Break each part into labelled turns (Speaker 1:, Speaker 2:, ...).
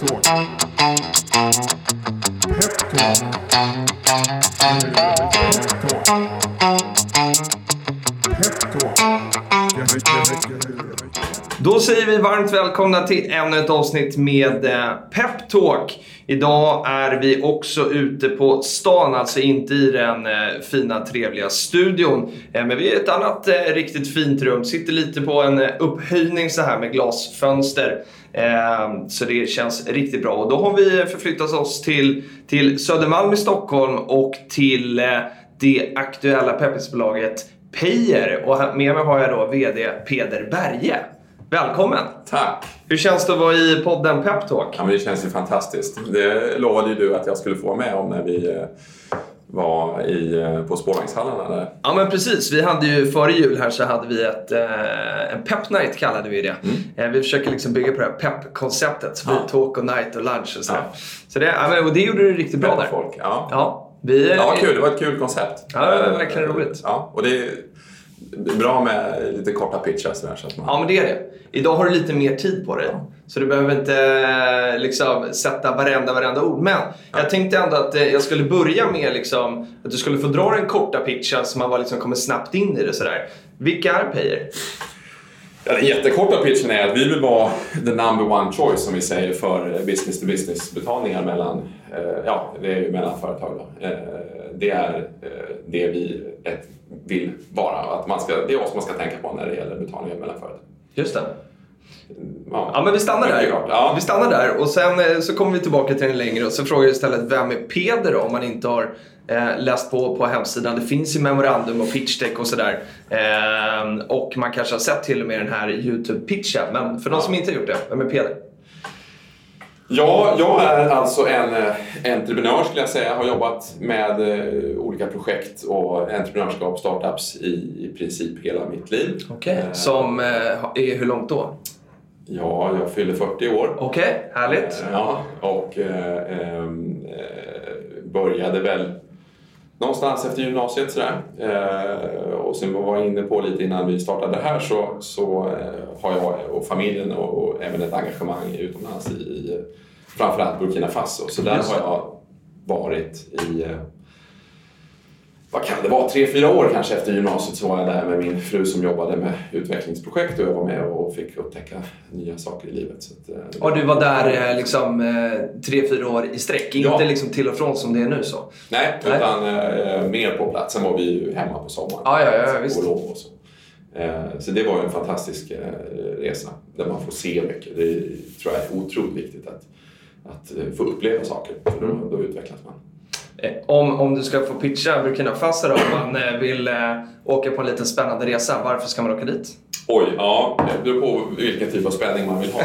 Speaker 1: Peptalk. Peptalk.
Speaker 2: Då säger vi varmt välkomna till ännu ett avsnitt med eh, Peptalk. Idag är vi också ute på stan, alltså inte i den eh, fina trevliga studion. Eh, men vi är i ett annat eh, riktigt fint rum. Sitter lite på en upphöjning så här med glasfönster. Ehm, så det känns riktigt bra. Och då har vi förflyttat oss till, till Södermalm i Stockholm och till det aktuella peppisbolaget Peyer. Och med mig har jag då VD Peder Berge. Välkommen!
Speaker 3: Tack!
Speaker 2: Hur känns det att vara i podden Peptalk?
Speaker 3: Ja, men det känns ju fantastiskt. Det lovade ju du att jag skulle få med om när vi eh, var i, eh, på spårvagnshallarna där.
Speaker 2: Ja men precis, vi hade ju före jul här så hade vi ett, eh, en pep night kallade vi det. Eh, vi försöker liksom bygga på det här pepp-konceptet. Så
Speaker 3: Ja.
Speaker 2: talk och night och lunch och sådär.
Speaker 3: Ja.
Speaker 2: Så det, ja, men, och det gjorde du riktigt bra där.
Speaker 3: folk. Ja.
Speaker 2: Ja, vi,
Speaker 3: ja, kul. Det var ett kul koncept.
Speaker 2: Ja, det var verkligen roligt.
Speaker 3: Ja, och det bra med lite korta pitchar sådär, så att man...
Speaker 2: Ja men det är det. Idag har du lite mer tid på dig. Så du behöver inte eh, liksom, sätta varenda, varenda ord. Men jag tänkte ändå att eh, jag skulle börja med liksom, att du skulle få dra den korta pitchen så man var, liksom, kommer snabbt in i det. Sådär. Vilka är Payer?
Speaker 3: Ja, den jättekorta pitchen är att vi vill vara the number one choice som vi säger för business to business betalningar mellan, eh, ja, det är ju mellan företag. Då. Eh, det är eh, det vi ett, vill vara. Att man ska, det är oss man ska tänka på när det gäller betalningar mellan företag.
Speaker 2: Just det.
Speaker 3: Ja,
Speaker 2: Ja men vi stannar där.
Speaker 3: Ja.
Speaker 2: Vi stannar där och sen eh, så kommer vi tillbaka till den längre och så frågar jag istället vem är Peder då om man inte har eh, läst på på hemsidan. Det finns ju memorandum och pitchdeck och sådär. Eh, och man kanske har sett till och med den här YouTube-pitchen. Men för de som inte har gjort det, vem är Peder?
Speaker 3: Ja, jag är alltså en eh, entreprenör skulle jag säga. Har jobbat med eh, olika projekt och entreprenörskap, startups i, i princip hela mitt liv. Eh,
Speaker 2: Som eh, är hur långt då?
Speaker 3: Ja, jag fyller 40 år.
Speaker 2: Okej, härligt.
Speaker 3: Eh, Ja, och eh, ehm, eh, började väl någonstans efter gymnasiet sådär. Eh, och sen var jag inne på lite innan vi startade det här så, så eh, har jag och familjen och, och även ett engagemang utomlands i, i framförallt Burkina Faso. Så där har jag varit i eh, vad kan det vara, tre, fyra år kanske efter gymnasiet så var jag där med min fru som jobbade med utvecklingsprojekt och jag var med och fick upptäcka nya saker i livet. Så att, eh,
Speaker 2: Och du var där eh, liksom eh, tre, fyra år i sträck.
Speaker 3: Ja.
Speaker 2: Inte liksom till och från som det är nu så.
Speaker 3: Nej,
Speaker 2: Nej.
Speaker 3: utan eh, mer på plats. Sen var vi ju hemma på sommaren.
Speaker 2: Ja, ja, ja, visst.
Speaker 3: på lov och så. Eh, så det var ju en fantastisk eh, resa där man får se mycket. Det tror jag är otroligt viktigt att, att eh, få uppleva saker. För då, då utvecklas man.
Speaker 2: Eh, Om, om du ska få pitcha Burkina Faso då, om man eh, vill eh, åka på en liten spännande resa, varför ska man åka dit?
Speaker 3: Oj, ja, det beror på vilken typ av spänning man vill ha.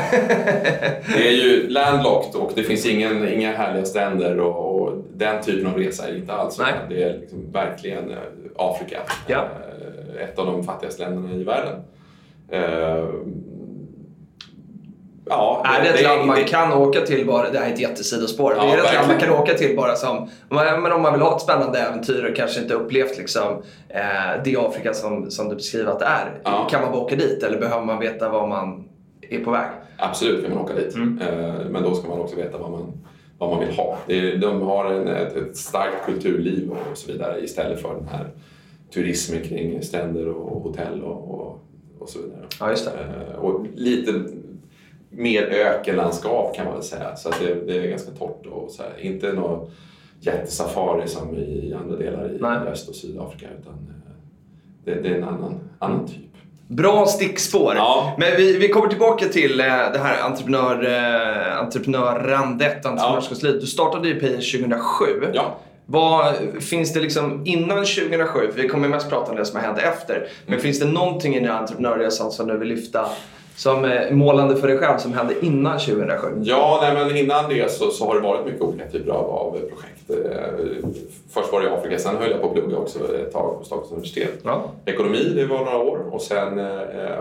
Speaker 3: det är ju landlocked och det finns ingen, inga härliga stränder och, och den typen av resa är inte alls.
Speaker 2: Nej.
Speaker 3: Det är liksom verkligen eh, Afrika.
Speaker 2: Ja.
Speaker 3: Ett av de fattigaste länderna i världen. Eh, Ja,
Speaker 2: är det ett land man
Speaker 3: det-
Speaker 2: kan åka till bara, det här är ett jättesidospår,
Speaker 3: Ja,
Speaker 2: det är det ett land man
Speaker 3: verkligen.
Speaker 2: kan åka till bara som, men om man vill ha ett spännande äventyr och kanske inte upplevt liksom, eh, det Afrika som, som du beskriver att det är.
Speaker 3: Ja.
Speaker 2: Kan man bara åka dit eller behöver man veta var man är på väg?
Speaker 3: Absolut kan man åka dit.
Speaker 2: Mm.
Speaker 3: Eh, Men då ska man också veta vad man, vad man vill ha. Det de har en, ett, ett starkt kulturliv och så vidare istället för den här turismen kring stränder och hotell och, och, och så vidare.
Speaker 2: Ja, just det.
Speaker 3: Eh, Och lite mer ökenlandskap kan man väl säga. Så att det, det är ganska torrt och så här. Inte någon jättesafari som i andra delar i
Speaker 2: Nej.
Speaker 3: Öst och Sydafrika utan eh, det, det är en annan, annan typ.
Speaker 2: Bra stickspår.
Speaker 3: Ja.
Speaker 2: Men vi, vi kommer tillbaka till eh, det här entreprenör, eh, entreprenörandet, entreprenörskapsliv. Du startade ju Payer 2007.
Speaker 3: Ja.
Speaker 2: Vad, finns det liksom innan 2007, för vi kommer mest prata om det som har hänt efter. Men
Speaker 3: Mm.
Speaker 2: finns det någonting i den här entreprenörresan som du vill lyfta som eh, målande för dig själv som hände innan 2007?
Speaker 3: Ja, nej, men innan det så, så har det varit mycket olika typer av, av projekt. Eh, Först var det i Afrika, sen höll jag på att plugga också ett tag på Stockholms universitet.
Speaker 2: Ja.
Speaker 3: Ekonomi, det var några år och sen eh,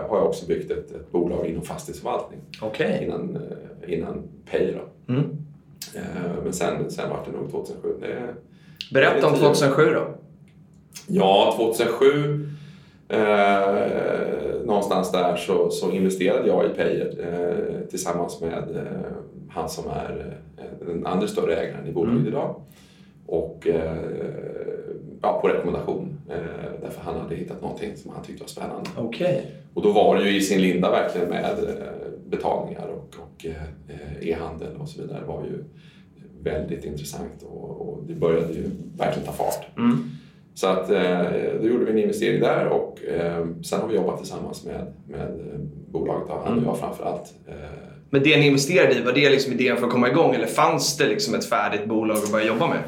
Speaker 3: har jag också byggt ett, ett bolag inom fastighetsförvaltning
Speaker 2: Okej.
Speaker 3: innan, eh, innan Pay.
Speaker 2: Mm.
Speaker 3: Eh, men sen, sen var det nog 2007. Det,
Speaker 2: Berätta om
Speaker 3: Det är tio.
Speaker 2: 2007 då.
Speaker 3: Ja, 2007. Eh, någonstans där så, så investerade jag i Payer eh, tillsammans med eh, han som är eh, den andra större ägaren i bolaget
Speaker 2: Mm.
Speaker 3: idag. Och eh, ja, på rekommendation. Eh, därför han hade hittat någonting som han tyckte var spännande.
Speaker 2: Okej.
Speaker 3: Och då var det ju i sin linda verkligen med betalningar och, och eh, e-handel och så vidare. Det var ju väldigt intressant och, och det började ju verkligen ta fart.
Speaker 2: Mm.
Speaker 3: Så att, eh, då gjorde vi en investering där och eh, sen har vi jobbat tillsammans med, med eh, bolaget, han och jag framför allt.
Speaker 2: Men det ni investerade i, var det liksom idén för att komma igång eller fanns det liksom ett färdigt bolag att börja jobba med?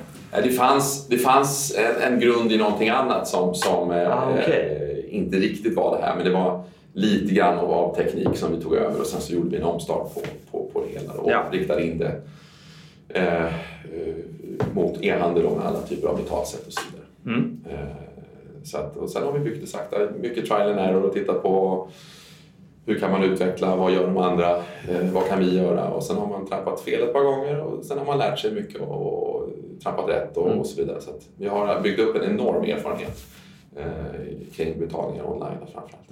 Speaker 3: Det fanns, det fanns en, en grund i någonting annat som, som
Speaker 2: Ah,
Speaker 3: eh, inte riktigt var det här, men det var lite grann av, teknik som vi tog över och sen så gjorde vi en omstart på, på, på det hela och
Speaker 2: Ja.
Speaker 3: riktade in det eh, mot e-handel och med alla typer av betalsätt och så vidare.
Speaker 2: Mm.
Speaker 3: Eh, så att, och sen har vi byggt det sakta, mycket trial and error och tittat på hur kan man utveckla, vad gör de andra, eh, vad kan vi göra och sen har man trampat fel ett par gånger och sen har man lärt sig mycket och, och trampat rätt och,
Speaker 2: Mm.
Speaker 3: och så vidare. Så vi har byggt upp en enorm erfarenhet kring betalningar online framförallt.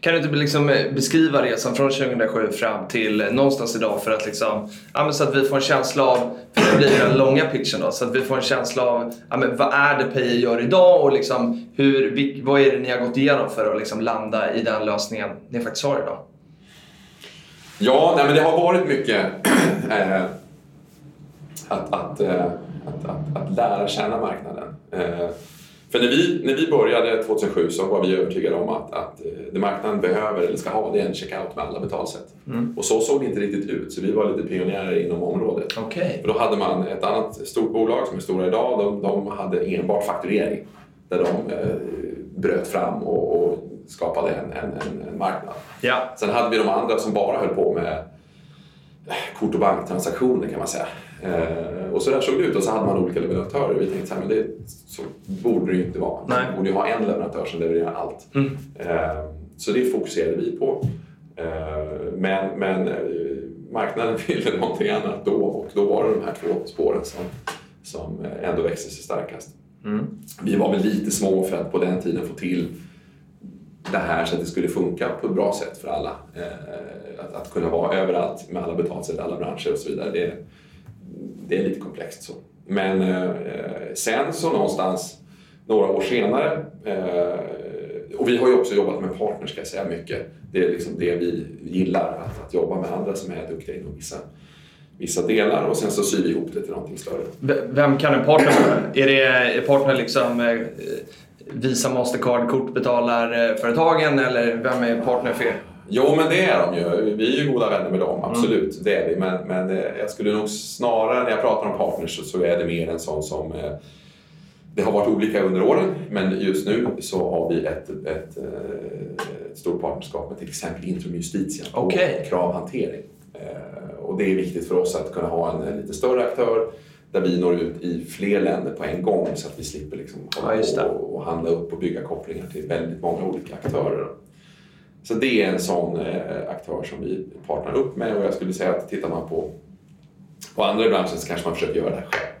Speaker 2: Kan du inte liksom eh, beskriva resan från 2007 fram till eh, någonstans idag för att liksom, ja, så att vi får en känsla av, för det blir den långa pitchen då, så att vi får en känsla av ja, men vad är det Payer gör idag och liksom hur, vad är det ni har gått igenom för att liksom landa i den lösningen ni faktiskt har idag?
Speaker 3: Ja, nej, men det har varit mycket eh, att, att, eh, att, att, att lära känna marknaden. Eh, för när vi, när vi började 2007 så var vi övertygade om att, att eh, det marknaden behöver eller ska ha det är en checkout med alla betalsätt. Och så såg det inte riktigt ut, så vi var lite pionjärer inom området.
Speaker 2: Okej.
Speaker 3: För då hade man ett annat stort bolag som är stora idag, de, de hade enbart fakturering. Där de eh, bröt fram och, och skapade en, en, en, en marknad.
Speaker 2: Ja.
Speaker 3: Sen hade vi de andra som bara höll på med eh, kort och banktransaktioner kan man säga. Eh, och så där såg det ut och så hade man olika leverantörer. Vi tänkte så här, men det, så borde det ju inte vara.
Speaker 2: Nej.
Speaker 3: Man borde ju ha en leverantör som levererar allt.
Speaker 2: Mm.
Speaker 3: Eh, så det fokuserade vi på. Eh, men men eh, marknaden ville någonting annat då och då var det de här två spåren som, som eh, ändå växte sig starkast.
Speaker 2: Mm.
Speaker 3: Vi var väl lite små för att på den tiden få till det här så att det skulle funka på ett bra sätt för alla. Eh, att, att kunna vara överallt med alla betalsätt, alla branscher och så vidare. Det, det är lite komplext så. Men eh, sen så någonstans några år senare eh, och vi har ju också jobbat med partners ska jag säga mycket. Det är liksom det vi gillar, att, att jobba med andra som är duktiga inom vissa, vissa delar och sen så syr vi ihop det till någonting större.
Speaker 2: Vem kan en partner vara? Är det är partner liksom eh, Visa, Mastercard, kortbetalarföretagen eller vem är partner för er?
Speaker 3: Jo, men det är de ju. Vi är ju goda vänner med dem, absolut. Det är vi. Men, men eh, jag skulle nog snarare, när jag pratar om partners, så- är det mer en sån som... eh, Det har varit olika under åren, men just nu så har vi ett, ett, eh, ett stort partnerskap med till exempel Intrum Justitia på
Speaker 2: Okej.
Speaker 3: kravhantering. Och det är viktigt för oss att kunna ha en, lite större aktör där vi når ut i fler länder på en gång så att vi slipper liksom
Speaker 2: Ja,
Speaker 3: och, och handla upp och bygga kopplingar till väldigt många olika aktörer. Så det är en sån eh, aktör som vi partnerar upp med och jag skulle säga att tittar man på, på andra i branschen så kanske man försöker göra det här själv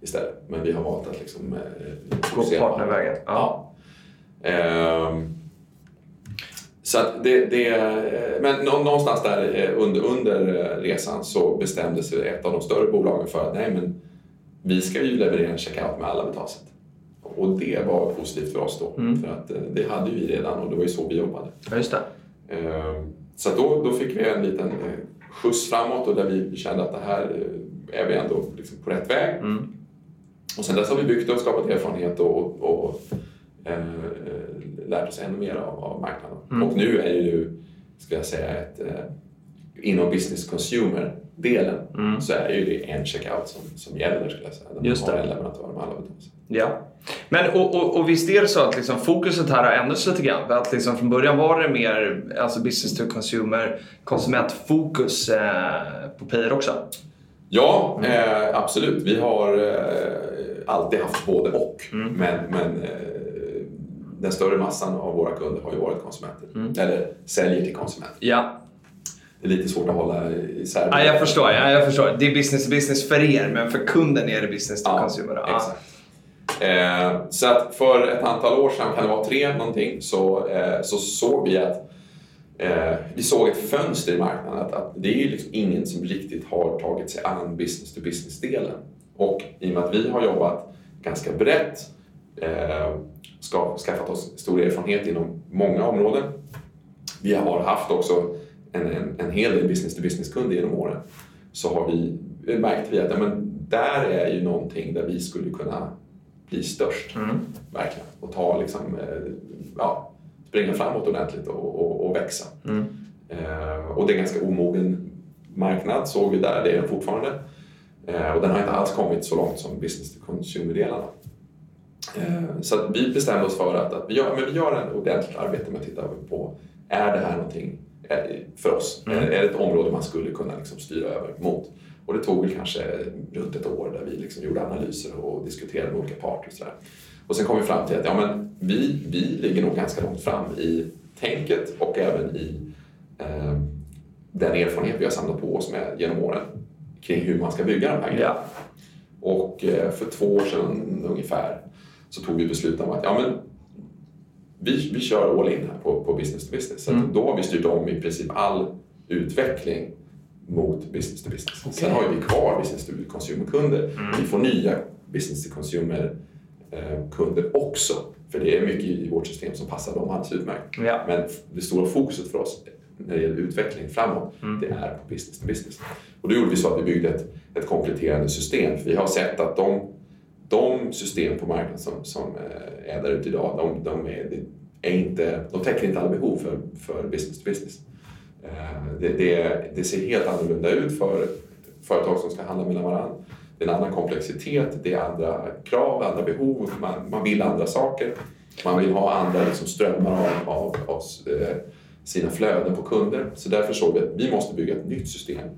Speaker 3: istället. Men vi har valt att liksom, eh,
Speaker 2: Gå partnervägen. Ja.
Speaker 3: Ehm, så att det, det, men nå- någonstans där eh, under, under resan så bestämde sig ett av de större bolagen för att nej men vi ska ju leverera en checkout med alla betalsätt. Och det var positivt för oss då.
Speaker 2: Mm.
Speaker 3: För att eh, det hade vi redan och det var ju så vi jobbade.
Speaker 2: Ja, just det.
Speaker 3: Ehm, Så då, då fick vi en liten eh, skjuts framåt och där vi kände att det här eh, är vi ändå liksom på rätt väg.
Speaker 2: Mm.
Speaker 3: Och sen dess har vi byggt och skapat erfarenhet och, och eh, lärt oss ännu mer av, av marknaden.
Speaker 2: Mm.
Speaker 3: Och nu är ju, ska jag säga, ett, eh, inom business consumer-delen
Speaker 2: Mm.
Speaker 3: så är ju det en checkout som, som gäller, skulle jag säga. Där
Speaker 2: Just
Speaker 3: man har
Speaker 2: det.
Speaker 3: en leverantör med alla betalningar.
Speaker 2: Ja. Men och, och, och visst är det så att liksom fokuset här har ändrats lite grann? För Att liksom från början var det mer alltså business to consumer, konsumentfokus eh, på Payer också?
Speaker 3: Ja,
Speaker 2: Mm.
Speaker 3: eh, absolut. Vi har eh, alltid haft både och.
Speaker 2: Mm.
Speaker 3: Men, men eh, den större massan av våra kunder har ju varit konsumenter.
Speaker 2: Mm.
Speaker 3: Eller säljer till konsumenter.
Speaker 2: Ja,
Speaker 3: Det är lite svårt att hålla isär.
Speaker 2: ja jag förstår. Ja, jag förstår. Det är business to business för er, men för kunden är det business to
Speaker 3: Ja,
Speaker 2: consumer. Ja.
Speaker 3: Exakt. Eh, så att för ett antal år sedan, kan det vara tre någonting, så, eh, så såg vi att eh, vi såg ett fönster i marknaden att, att det är ju liksom ingen som riktigt har tagit sig an business to business-delen. Och i och med att vi har jobbat ganska brett, eh, ska, skaffat oss stor erfarenhet inom många områden. Vi har haft också en, en, en hel del business to business-kunder genom åren. Så har vi märkt vi att ja, men där är ju någonting där vi skulle kunna bli störst. Mm. Verkligen. Och ta liksom, eh, ja, springa framåt ordentligt och, och, och växa. Mm. Eh, och det är en ganska omogen marknad såg vi där, det är den fortfarande. Eh, och den har inte alls kommit så långt som business to consumer-delarna. Eh, så vi bestämde oss för att, att vi, gör, men vi gör en ordentligt arbete med att titta på, är det här någonting eh, för oss? Mm. Är, är det ett område man skulle kunna liksom styra över mot? Och det tog väl kanske runt ett år där vi liksom gjorde analyser och diskuterade med olika parter. Och, sådär. och sen kom vi fram till att ja, men vi, vi ligger nog ganska långt fram i tänket och även i eh, den erfarenhet vi har samlat på oss med genom åren kring hur man ska bygga de här grejerna. Ja. Och eh, för två år sedan ungefär så tog vi beslut om att ja, men vi, vi kör all in här på, på business to business. Så mm. då har vi styrt om i princip all utveckling mot business to business. Okay. Sen har vi kvar business to consumer-kunder. Mm. Vi får nya business to consumer-kunder eh, också. För det är mycket i vårt system som passar dem alldeles utmärkt. Ja. Men det stora fokuset för oss när det gäller utveckling framåt, mm. det är på business to business. Och då gjorde vi så att vi byggde ett, ett kompletterande system. För vi har sett att de, de system på marknaden som, som eh, är där ute idag, de, de, är, är inte, de täcker inte alla behov för, för business to business. Eh, det, det, det, ser helt annorlunda ut för företag som ska handla mellan varandra. Det är en annan komplexitet, det är andra krav, andra behov, man, man vill andra saker. Man vill ha andra liksom, strömmar av, av, av eh, sina flöden på kunder. Så därför såg vi att vi måste bygga ett nytt system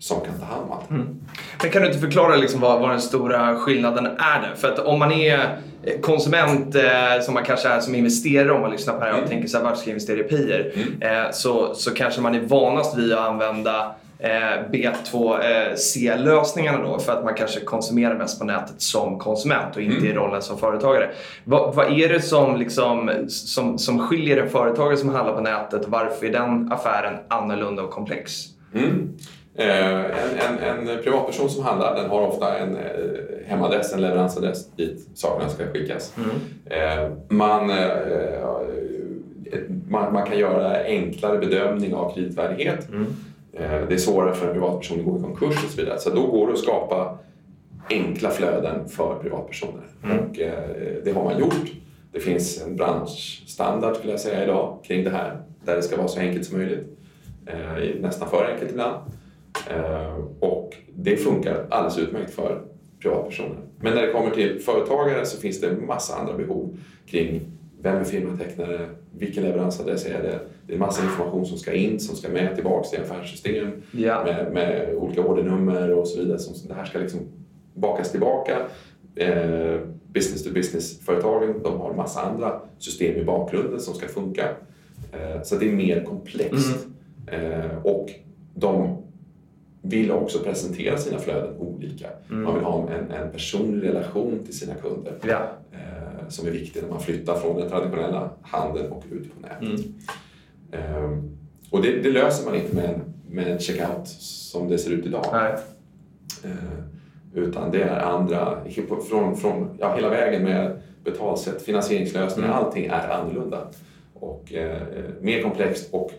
Speaker 3: som kan ta hand om allt. Mm.
Speaker 2: Men kan du inte förklara liksom vad, vad den stora skillnaden är där? För att om man är konsument eh, som man kanske är som investerare om man lyssnar på det här och mm. tänker så här, varför ska jag investera i PIR? Mm. Eh, så, så kanske man är vanast vid att använda eh, B2C-lösningarna då för att man kanske konsumerar mest på nätet som konsument och inte mm. i rollen som företagare. Va, vad är det som, liksom, som, som skiljer en företagare som handlar på nätet varför är den affären annorlunda och komplex?
Speaker 3: Eh, en, en, en, privatperson som handlar den har ofta en eh, hemadress, en leveransadress dit sakerna ska skickas. Mm. Eh, man, man, man, kan göra enklare bedömning av kreditvärdighet. Mm. det är svårare för en privatperson att gå i konkurs och så vidare. Så då går det att skapa enkla flöden för privatpersoner. Mm. Och det har man gjort. Det finns en branschstandard skulle jag säga idag kring det här där det ska vara så enkelt som möjligt. nästan för enkelt ibland. Eh, och det funkar alldeles utmärkt för privatpersoner. Men när det kommer till företagare så finns det en massa andra behov kring vem är firmatecknare, vilken leveransadress är det? Det är en massa information som ska in, som ska med tillbaks till affärssystem ja. med, med, olika ordernummer och så vidare. Som, det här ska liksom bakas tillbaka. Eh, business to business-företagen de har en massa andra system i bakgrunden som ska funka. Eh, så det är mer komplext. Mm. Eh, och de vill också presentera sina flöden olika. Mm. Man vill ha en, en personlig relation till sina kunder ja. eh, som är viktig när man flyttar från den traditionella handeln och ut på nätet. Mm. Eh, och det, det, löser man inte med en, med en checkout som det ser ut idag. Eh, utan det är andra, från, från ja, hela vägen med betalsätt, finansieringslösningar, mm. allting är annorlunda. Och eh, mer komplext och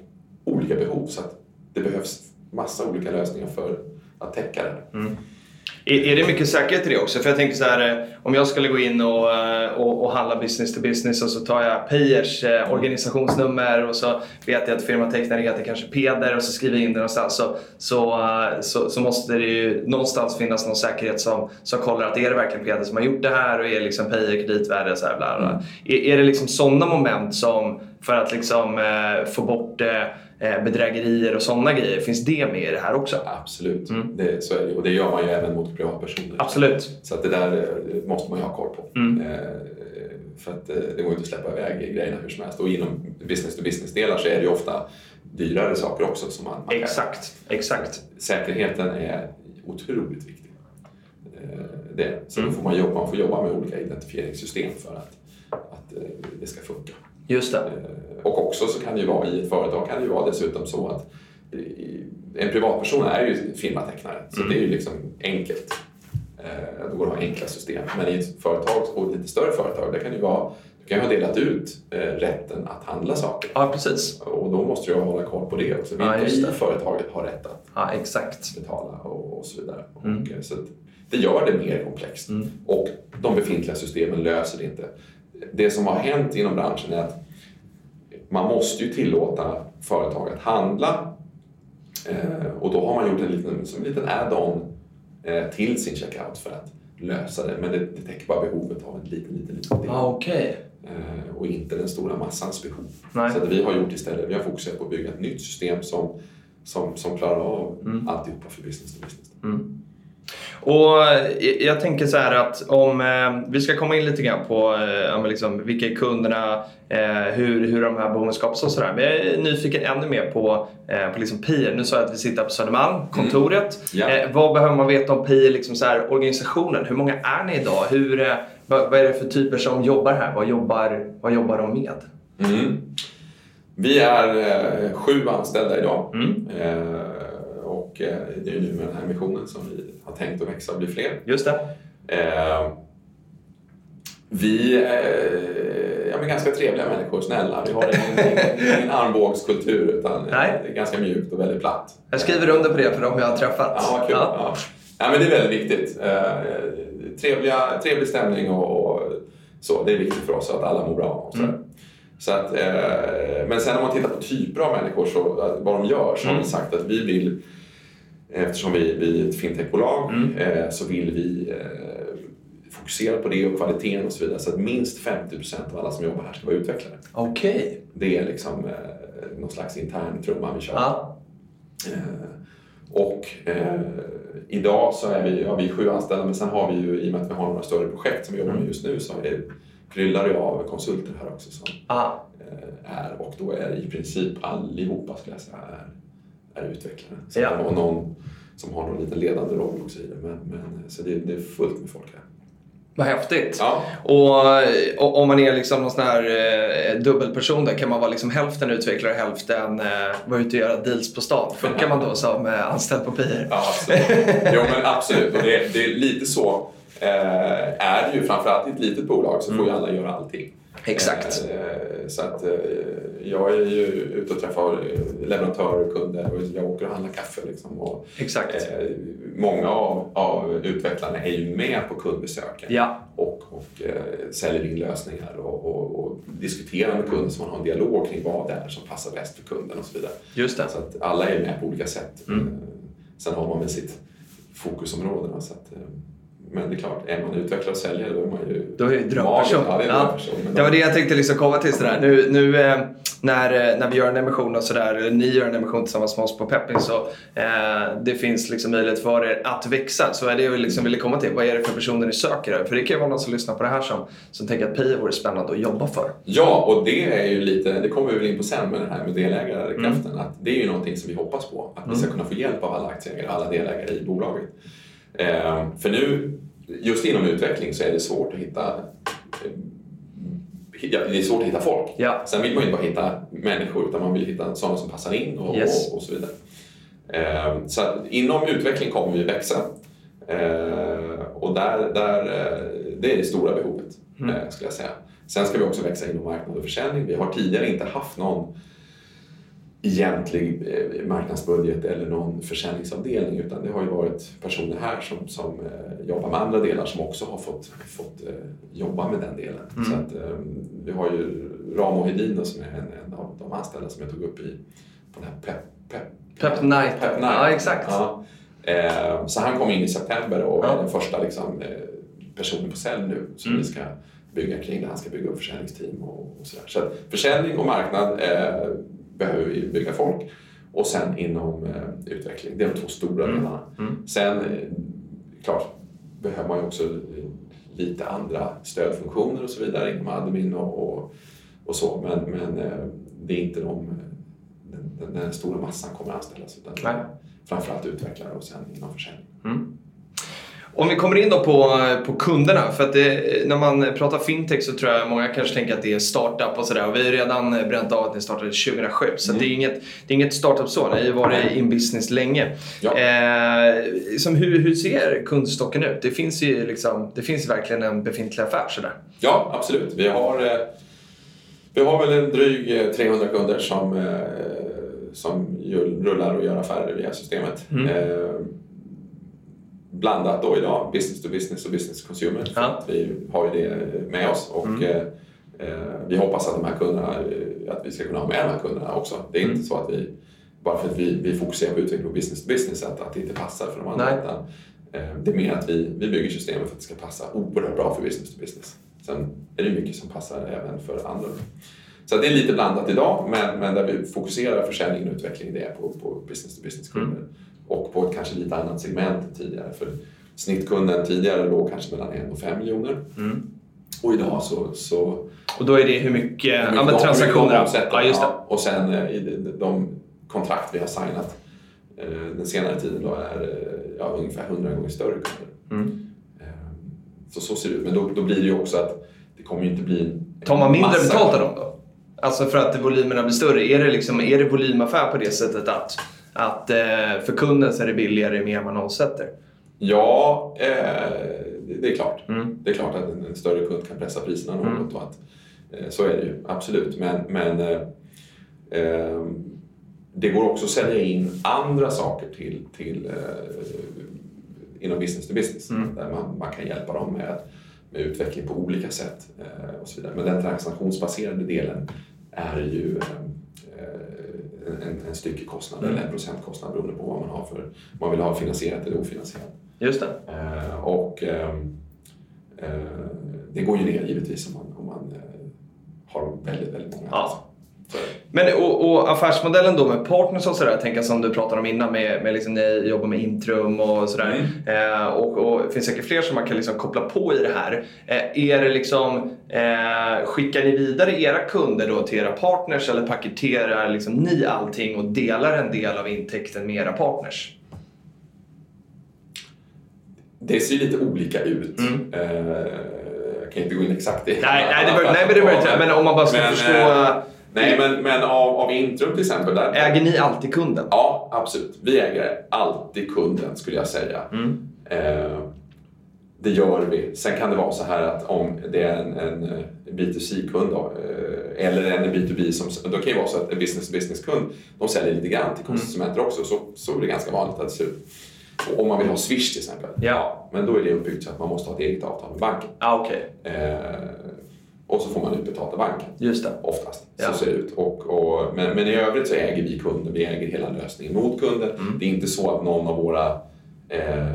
Speaker 3: olika behov. Så att det behövs massa olika lösningar för att täcka det. Mm.
Speaker 2: Är, det mycket säkerhet i det också? För jag tänker så här, eh, om jag skulle gå in och, eh, och, och handla business to business och så tar jag Payers eh, organisationsnummer och så vet jag att firmatecknaren heter kanske Peder och så skriver jag in det någonstans så, så, så, så, måste det ju någonstans finnas någon säkerhet som, som kollar att är det verkligen Peder som har gjort det här och är liksom Payer kreditvärde så här bla, bla. Mm. Är, är det liksom sådana moment som för att liksom få bort bedrägerier och sådana grejer. Finns det med i det här också?
Speaker 3: Absolut, mm. det, så är det. och det gör man ju även mot privatpersoner.
Speaker 2: Absolut.
Speaker 3: Så att det där eh, måste man ju ha koll på. Mm. Eh, för att det går inte att släppa iväg grejerna hur som helst. Och inom business to business-delar så är det ju ofta dyrare saker också. Som man, man
Speaker 2: exakt, kan. exakt.
Speaker 3: Säkerheten är otroligt viktig. Det. Så mm. då får man, jobba, man får jobba med olika identifieringssystem för att, att det ska funka.
Speaker 2: Just det.
Speaker 3: Och också så kan det ju vara i ett företag kan det ju vara dessutom så att en privatperson är ju firmatecknare så det är ju liksom enkelt. Eh, Då går det att ha enkla system. Men i ett företag och lite större företag, där kan det ju vara du kan ju ha delat ut eh, rätten att handla saker.
Speaker 2: Ja, precis.
Speaker 3: Och då måste du hålla koll på det också.
Speaker 2: Ja,
Speaker 3: Vilka
Speaker 2: just
Speaker 3: i företaget har rätt att
Speaker 2: Ja, exakt.
Speaker 3: betala och, och så vidare.
Speaker 2: Mm.
Speaker 3: Och, så det gör det mer komplext. Och de befintliga systemen löser det inte. Det som har hänt inom branschen är att man måste ju tillåta företag att handla eh, och då har man gjort en liten, som en liten add-on eh, till sin checkout för att lösa det. Men det, det täcker bara behovet av en liten, liten, liten del.
Speaker 2: Ja, okej.
Speaker 3: Eh, och inte den stora massans behov.
Speaker 2: Nej.
Speaker 3: Så att vi har gjort istället, vi har fokuserat på att bygga ett nytt system som, som, som klarar av
Speaker 2: Mm.
Speaker 3: alltihopa för business to business.
Speaker 2: Och eh, jag tänker så här att om eh, vi ska komma in lite grann på eh, liksom, vilka är kunderna, eh, hur, hur de här behoven skapas och sådär. Men jag är nyfiken ännu mer på, eh, på liksom PIR. Nu sa jag att vi sitter på Södermalm, kontoret.
Speaker 3: Ja.
Speaker 2: Eh, vad behöver man veta om PIR, liksom så här, organisationen? Hur många är ni idag? Hur, eh, vad, vad är det för typer som jobbar här? Vad jobbar, vad jobbar de med?
Speaker 3: Mm. Vi är eh, sju anställda idag.
Speaker 2: Mm.
Speaker 3: Eh, och eh, det är ju nu med den här missionen som vi har tänkt att växa och bli fler.
Speaker 2: Just det.
Speaker 3: Eh, vi är ja, men ganska trevliga människor, snälla. Vi har ingen, armbågskultur utan eh,
Speaker 2: Nej.
Speaker 3: det är ganska mjukt och väldigt platt.
Speaker 2: Jag skriver under på det för de jag har träffat.
Speaker 3: Ja, kul. Ja. Ja, men det är väldigt viktigt. Eh, trevliga, trevlig stämning och, och så. Det är viktigt för oss att alla mår bra.
Speaker 2: Mm.
Speaker 3: så att, eh, men sen om man tittar på typer av människor, så, att vad de gör, så har
Speaker 2: Mm.
Speaker 3: vi sagt att vi vill, eftersom vi, vi är ett fintechbolag,
Speaker 2: Mm.
Speaker 3: eh, så vill vi eh, fokusera på det och kvaliteten och så vidare. Så att minst 50% av alla som jobbar här ska vara utvecklare.
Speaker 2: Okej.
Speaker 3: Det är liksom eh, någon slags intern trumma vi kör.
Speaker 2: Ja.
Speaker 3: Eh, och idag så är vi, ja, vi är sju anställda men sen har vi ju, i och med att vi har några större projekt som vi jobbar med just nu, så är, kryllar det av konsulter här också som
Speaker 2: Ah.
Speaker 3: är, och då är i princip allihopa skulle jag säga är, är utvecklare. Så
Speaker 2: Ja.
Speaker 3: och någon som har någon liten ledande roll också i det. Men, men, så det, det är fullt med folk här.
Speaker 2: Vad häftigt.
Speaker 3: Ja,
Speaker 2: Och, och om man är liksom någon sån här eh, dubbelperson där kan man vara liksom hälften utvecklare och hälften eh, vara ute och göra deals på stan. Funkar man då som eh, anställd på PIR?
Speaker 3: Ja, absolut. jo, men absolut. Och det, det är lite så eh, är det ju. Framförallt i ett litet bolag så får ju alla göra allting.
Speaker 2: Exakt.
Speaker 3: Eh, så att eh, jag är ju ute och träffar eh, leverantörer och kunder och jag åker och handlar kaffe. Liksom, och,
Speaker 2: Exakt.
Speaker 3: eh, många av, av utvecklarna är ju med på kundbesöken
Speaker 2: Ja.
Speaker 3: och, och eh, säljer in lösningar och, och, och diskuterar med kunden så man har en dialog kring vad det är som passar bäst för kunden och så vidare.
Speaker 2: Just det.
Speaker 3: Så att alla är med på olika sätt.
Speaker 2: Mm.
Speaker 3: Eh, Sen har man väl sitt fokusområde. Så att, men det är klart, är man utvecklare och säljare då är man ju...
Speaker 2: Då är det drömperson.
Speaker 3: Ja, det
Speaker 2: Ja. Det var det jag tänkte liksom komma till. Sådär. Nu, nu eh, när, eh, när vi gör en emission och sådär, eller ni gör en emission tillsammans med oss på Pepping så eh, det finns liksom möjlighet för er att växa. Så är det jag liksom ville komma till. Vad är det för personer ni söker? För det kan ju vara någon som lyssnar på det här som, som tänker att PI vore spännande att jobba för.
Speaker 3: Ja, och det är ju lite, det kommer vi väl in på sen med det här med
Speaker 2: Mm.
Speaker 3: delägarkraften. Att det är ju någonting som vi hoppas på. Att vi ska kunna få hjälp av alla aktieägare, alla delägare i bolaget. Eh, för nu, just inom utveckling så är det svårt att hitta eh, ja, det är svårt att hitta folk.
Speaker 2: Ja.
Speaker 3: Sen vill man ju inte bara hitta människor utan man vill hitta sådana som passar in och,
Speaker 2: Yes.
Speaker 3: och, och så vidare. Eh, så inom utveckling kommer vi växa. Eh, och där, där, eh, det är det stora behovet,
Speaker 2: Mm.
Speaker 3: eh, skulle jag säga. Sen ska vi också växa inom marknad och försäljning. Vi har tidigare inte haft någon egentlig eh, marknadsbudget eller någon försäljningsavdelning utan det har ju varit personer här som, som eh, jobbar med andra delar som också har fått, fått eh, jobba med den delen.
Speaker 2: Mm.
Speaker 3: Så att, eh, vi har ju Ramo Hedin som är en, en av de anställda som jag tog upp i på den här Pep, Pep,
Speaker 2: Pep Night.
Speaker 3: Pep Night.
Speaker 2: Ja, exakt.
Speaker 3: Ja. Eh, så han kom in i september och är den första liksom, personen på sälj nu som
Speaker 2: Mm.
Speaker 3: vi ska bygga kring. Där han ska bygga upp försäljningsteam och, och sådär. Så försäljning och marknad eh, behöver vi bygga folk. Och sen inom eh, utveckling. Det är de två stora
Speaker 2: Mm.
Speaker 3: delarna.
Speaker 2: Mm.
Speaker 3: Sen, eh, klart, behöver man ju också lite andra stödfunktioner och så vidare inom admin och, och, och så. Men, men eh, det är inte de, den, den, den stora massan kommer att anställas utan
Speaker 2: Nej.
Speaker 3: framförallt utvecklare och sen inom försäljning.
Speaker 2: Mm. Om vi kommer in då på, på kunderna. För att det, när man pratar fintech så tror jag många kanske tänker att det är startup och sådär. Och vi har redan bränt av att ni startade 2007. Så det, är inget, det är inget startup så. Ni har ju varit in business länge.
Speaker 3: Ja.
Speaker 2: Eh, liksom hur, hur ser kundstocken ut? Det finns ju liksom, det finns verkligen en befintlig affär sådär.
Speaker 3: Ja, absolut. Vi har, eh, vi har väl en dryg eh, 300 kunder som, eh, som rullar och gör affärer via systemet.
Speaker 2: Mm.
Speaker 3: Blandat då idag, business to business och business to consumer. För att vi har ju det med oss. Och,
Speaker 2: Mm.
Speaker 3: eh, eh, vi hoppas att de här kunderna, eh, att vi ska kunna ha med de här kunderna också. Det är
Speaker 2: Mm.
Speaker 3: inte så att vi, bara för att vi, vi fokuserar på utveckling på business to business, att, att det inte passar för de andra. Utan, det är mer att vi, vi bygger systemet för att det ska passa oerhört bra för business to business. Sen är det mycket som passar även för andra. Så det är lite blandat idag, men, men där vi fokuserar försäljningen och utvecklingen det är på, på business to business-kunder. Och på ett kanske lite annat segment tidigare. För snittkunden tidigare låg kanske mellan 1 och 5 miljoner.
Speaker 2: Mm.
Speaker 3: Och idag så... så
Speaker 2: Och då är det hur mycket, ja,
Speaker 3: hur
Speaker 2: men
Speaker 3: mycket
Speaker 2: transaktioner.
Speaker 3: mycket de omsätter.
Speaker 2: Ja, just det.
Speaker 3: Ja, och sen eh, de, kontrakt vi har signat eh, den senare tiden då är eh, ja, ungefär 100 gånger större kunder.
Speaker 2: Mm.
Speaker 3: Eh, Så så ser det ut. Men då, då blir det ju också att det kommer ju inte bli
Speaker 2: Tar man mindre betalt av dem då? Alltså för att volymerna blir större. Är det, liksom, är det volymaffär på det sättet att, att eh, för kunden så är det billigare ju mer man omsätter?
Speaker 3: Ja, eh, det- är klart.
Speaker 2: Mm.
Speaker 3: Det är klart att en, större kund kan pressa priserna något.
Speaker 2: Mm.
Speaker 3: Och att, eh, så är det ju, absolut. Men, men eh, eh, det går också att sälja in andra saker till, till, inom business to business.
Speaker 2: Mm.
Speaker 3: Där man, man kan hjälpa dem med, med utveckling på olika sätt. Eh, och så vidare. Men den transaktionsbaserade delen är ju eh, en, en, styckekostnad
Speaker 2: Mm.
Speaker 3: eller en procentkostnad beroende på vad man har för, man vill ha finansierat eller ofinansierat.
Speaker 2: Just det.
Speaker 3: Eh, och ehm, eh, det går ju ner givetvis om man, om man eh, har väldigt, väldigt många.
Speaker 2: Ja. Men och, och affärsmodellen då med partners och sådär, tänker jag som du pratade om innan med, med liksom, ni jobbar med Intrum och sådär. Eh, och, och det finns säkert fler som man kan liksom koppla på i det här. Eh, är det liksom, eh, skickar ni vidare era kunder då till era partners eller paketerar liksom ni allting och delar en del av intäkten med era partners?
Speaker 3: det ser lite olika ut.
Speaker 2: Mm.
Speaker 3: Eh, jag kan inte gå in exakt i
Speaker 2: Nej, nej, det bör, nej men det behöver inte Men om man bara ska
Speaker 3: Men,
Speaker 2: förstå.
Speaker 3: Nej, men, men av, av Intrum till exempel. Där,
Speaker 2: Äger ni alltid kunden?
Speaker 3: Ja, absolut. Vi äger alltid kunden skulle jag säga.
Speaker 2: Mm.
Speaker 3: Eh, det gör vi. Sen kan det vara så här att om det är en, en eh, B2C-kund då, eh, eller en B2B, som, då kan det vara så att en business-to-business-kund de säljer lite grann till konsumenter också. Så, så är det ganska vanligt att det ser ut. Om man vill ha Swish till exempel,
Speaker 2: Ja.
Speaker 3: men då är det uppbyggt så att man måste ha ett eget avtal med banken.
Speaker 2: Ah, Okej,
Speaker 3: Eh, och så får man utbetalt av banken.
Speaker 2: just det.
Speaker 3: Oftast.
Speaker 2: Ja.
Speaker 3: Så ser det ut. Och, och, men, men i övrigt så äger vi kunden. Vi äger hela lösningen mot kunden.
Speaker 2: Mm.
Speaker 3: Det är inte så att någon av våra eh,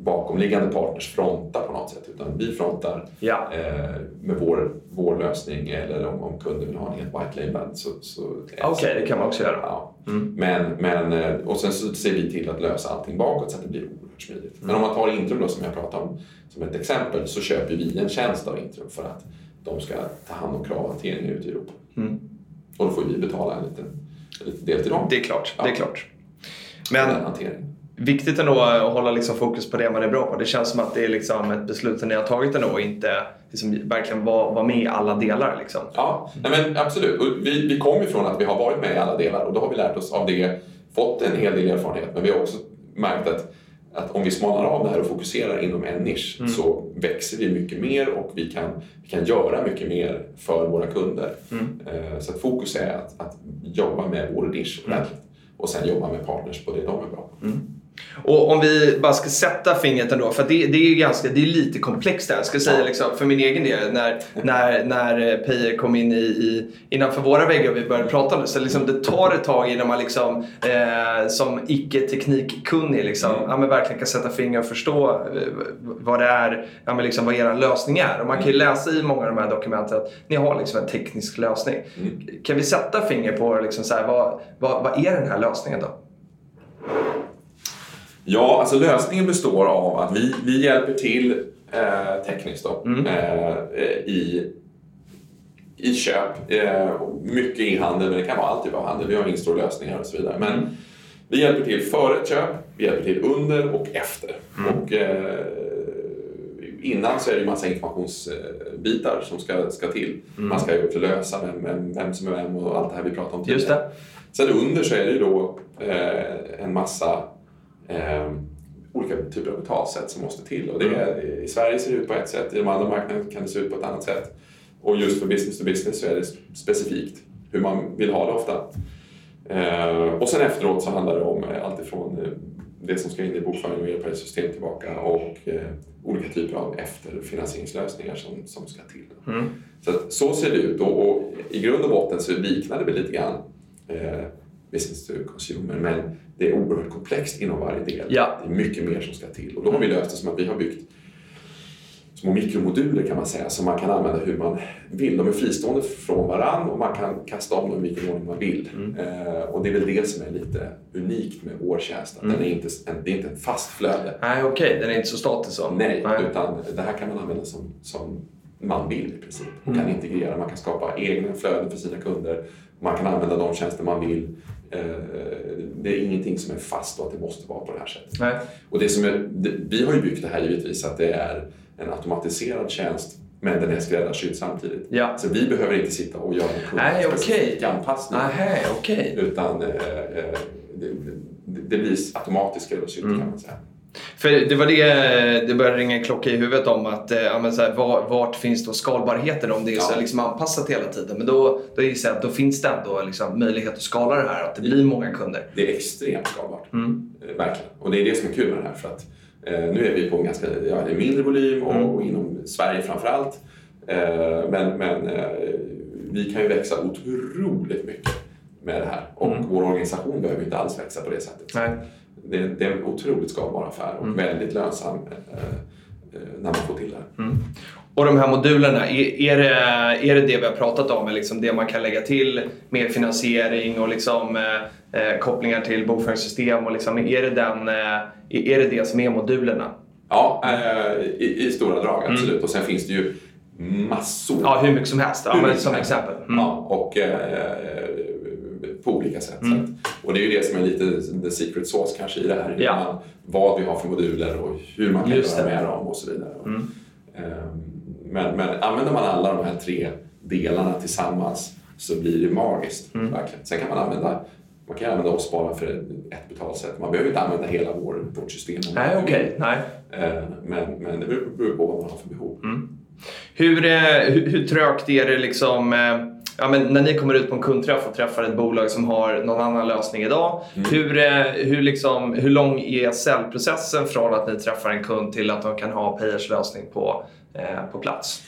Speaker 3: bakomliggande partners frontar på något sätt. Utan vi frontar
Speaker 2: Ja.
Speaker 3: eh, med vår, vår lösning. Eller om, om kunden vill ha en helt white label så, så
Speaker 2: Okej, det kan man också göra.
Speaker 3: Ja.
Speaker 2: Mm.
Speaker 3: Men, men, eh, och sen så ser vi till att lösa allting bakåt så att det blir oerhört smidigt.
Speaker 2: Mm.
Speaker 3: Men om man tar Intrum då, som jag pratade om som ett exempel så köper vi en tjänst av Intrum för att de ska ta hand om kravhanteringen ute i Europa.
Speaker 2: Mm.
Speaker 3: Och då får vi betala en liten, en liten del till dem.
Speaker 2: Det är klart. Det är
Speaker 3: Ja.
Speaker 2: klart.
Speaker 3: Men,
Speaker 2: viktigt ändå att hålla liksom fokus på det man är bra på. Det känns som att det är liksom ett beslut som ni har tagit ändå och inte liksom verkligen vara vara med i alla delar. Liksom.
Speaker 3: Ja, men absolut. Och vi, vi kommer ju från att vi har varit med i alla delar och då har vi lärt oss av det, fått en hel del erfarenhet. Men vi har också märkt att, att om vi smalnar av det här och fokuserar inom en nisch
Speaker 2: Mm.
Speaker 3: så växer vi mycket mer och vi kan, vi kan göra mycket mer för våra kunder.
Speaker 2: Mm.
Speaker 3: Eh, Så att fokus är att, att jobba med vår nisch ordentligt och sen jobba med partners på det de är bra på.
Speaker 2: Och om vi bara ska sätta fingret ändå, för det, det är ganska, det är lite komplext där. Jag ska säga liksom, för min egen del, när, när, när eh, Peje kom in i, i, innanför våra väggar och vi började prata om det. Så liksom, det tar ett tag innan man liksom, eh, som icke-teknikkunnig liksom,
Speaker 3: Mm.
Speaker 2: ja, men verkligen kan sätta fingret och förstå eh, vad det är, ja, men liksom, vad er lösning är. Och man kan ju läsa i många av de här dokumenten att ni har liksom en teknisk lösning.
Speaker 3: Mm.
Speaker 2: Kan vi sätta fingret på liksom, så här, vad, vad, vad är den här lösningen då?
Speaker 3: Ja, alltså lösningen består av att vi, vi hjälper till eh, tekniskt då,
Speaker 2: Mm.
Speaker 3: eh, i, i köp. Eh, mycket i handel, men det kan vara alltid vara handel. Vi har in-store-lösningar och så vidare. Men Vi hjälper till före ett köp, vi hjälper till under och efter.
Speaker 2: Mm.
Speaker 3: Och, eh, innan så är det ju massa informationsbitar som ska, ska till.
Speaker 2: Mm.
Speaker 3: Man ska ju också lösa vem, vem, vem som är vem och allt det här vi pratade om tidigare.
Speaker 2: Just det.
Speaker 3: Sen under så är det ju då eh, en massa eh, olika typer av betalsätt som måste till. Och det är, I Sverige ser det ut på ett sätt, i de andra marknaderna kan det se ut på ett annat sätt. Och just för business to business så är det specifikt hur man vill ha det ofta. Eh, och sen efteråt så handlar det om eh, allt ifrån eh, det som ska in i bokföring och ERP-system tillbaka och eh, olika typer av efterfinansieringslösningar som, som ska till.
Speaker 2: Mm.
Speaker 3: Så, att, så ser det ut och, och i grund och botten så liknar det väl lite grann eh, business to consumer men det är oerhört komplext inom varje del.
Speaker 2: Ja.
Speaker 3: Det är mycket mer som ska till och då har vi löst det som att vi har byggt små mikromoduler kan man säga som man kan använda hur man vill. De är fristående från varann och man kan kasta om dem i vilken ordning man vill. Eh, och det är väl det som är lite unikt med vår tjänst. Att den är inte, en, det är inte ett fast flöde.
Speaker 2: Nej, okej. Den är inte så statisk så.
Speaker 3: Nej, utan det här kan man använda som, som man vill i princip. Man kan integrera, man kan skapa egna flöden för sina kunder. Man kan använda de tjänster man vill. Eh, Det är ingenting som är fast och att det måste vara på det här sättet.
Speaker 2: Nej.
Speaker 3: Och det som är, vi har ju byggt det här givetvis att det är en automatiserad tjänst men den är skräddarsydd samtidigt.
Speaker 2: Ja.
Speaker 3: Så vi behöver inte sitta och göra en
Speaker 2: Nej,
Speaker 3: kundspecifik anpassning.
Speaker 2: Nej, okej.
Speaker 3: Utan eh, eh, det, det, det blir automatiskt skräddarsytt
Speaker 2: Mm.
Speaker 3: kan man säga.
Speaker 2: För det var det det började ringa en klocka i huvudet om att eh, ja, men så här, var, vart finns då skalbarheten om det är så
Speaker 3: Ja.
Speaker 2: liksom anpassat hela tiden. Men då, då gissar jag att då finns det ändå liksom möjlighet att skala det här, att det blir många kunder.
Speaker 3: Det är extremt skalbart.
Speaker 2: Mm.
Speaker 3: Eh, Verkligen. Och det är det som är kul med det här. För att, eh, nu är vi på en ganska ja, mindre volym och,
Speaker 2: Mm.
Speaker 3: och inom Sverige framför allt. Eh, men men eh, vi kan ju växa otroligt mycket med det här. Och
Speaker 2: Mm.
Speaker 3: vår organisation behöver inte alls växa på det sättet.
Speaker 2: Nej.
Speaker 3: Det, det är en otroligt skalbar affär och
Speaker 2: Mm.
Speaker 3: väldigt lönsam eh, eh, när man får till det.
Speaker 2: Mm. Och de här modulerna, är, är, det, är det det vi har pratat om? Är liksom det man kan lägga till med finansiering och liksom, eh, eh, kopplingar till bokföringssystem? Och liksom, är, det den, eh, är det det som är modulerna?
Speaker 3: Ja, eh, i, i stora drag absolut. Och sen finns det ju massor
Speaker 2: Ja, hur mycket som helst. Ja, men som exempel. Mm.
Speaker 3: Ja, och på olika sätt.
Speaker 2: Mm.
Speaker 3: Och det är ju det som är lite the secret sauce kanske i det här.
Speaker 2: Ja.
Speaker 3: Man, vad vi har för moduler och hur man kan
Speaker 2: Just
Speaker 3: göra
Speaker 2: det.
Speaker 3: med dem och så vidare.
Speaker 2: Mm.
Speaker 3: Ehm, Men, men använder man alla de här tre delarna tillsammans så blir det magiskt.
Speaker 2: Mm.
Speaker 3: Verkligen. Sen kan man använda man kan använda oss bara för ett betalsätt. Man behöver inte använda hela vår, vårt system.
Speaker 2: Nej, okej.
Speaker 3: vill.
Speaker 2: Nej.
Speaker 3: Eh, Men, men det beror på vad man har för behov.
Speaker 2: Hur, eh, hur, hur trögt är det liksom, eh, ja, men när ni kommer ut på en kundträff och träffar ett bolag som har någon annan lösning idag.
Speaker 3: Mm.
Speaker 2: Hur, eh, hur, liksom, hur lång är säljprocessen från att ni träffar en kund till att de kan ha Payers lösning på, eh, på plats?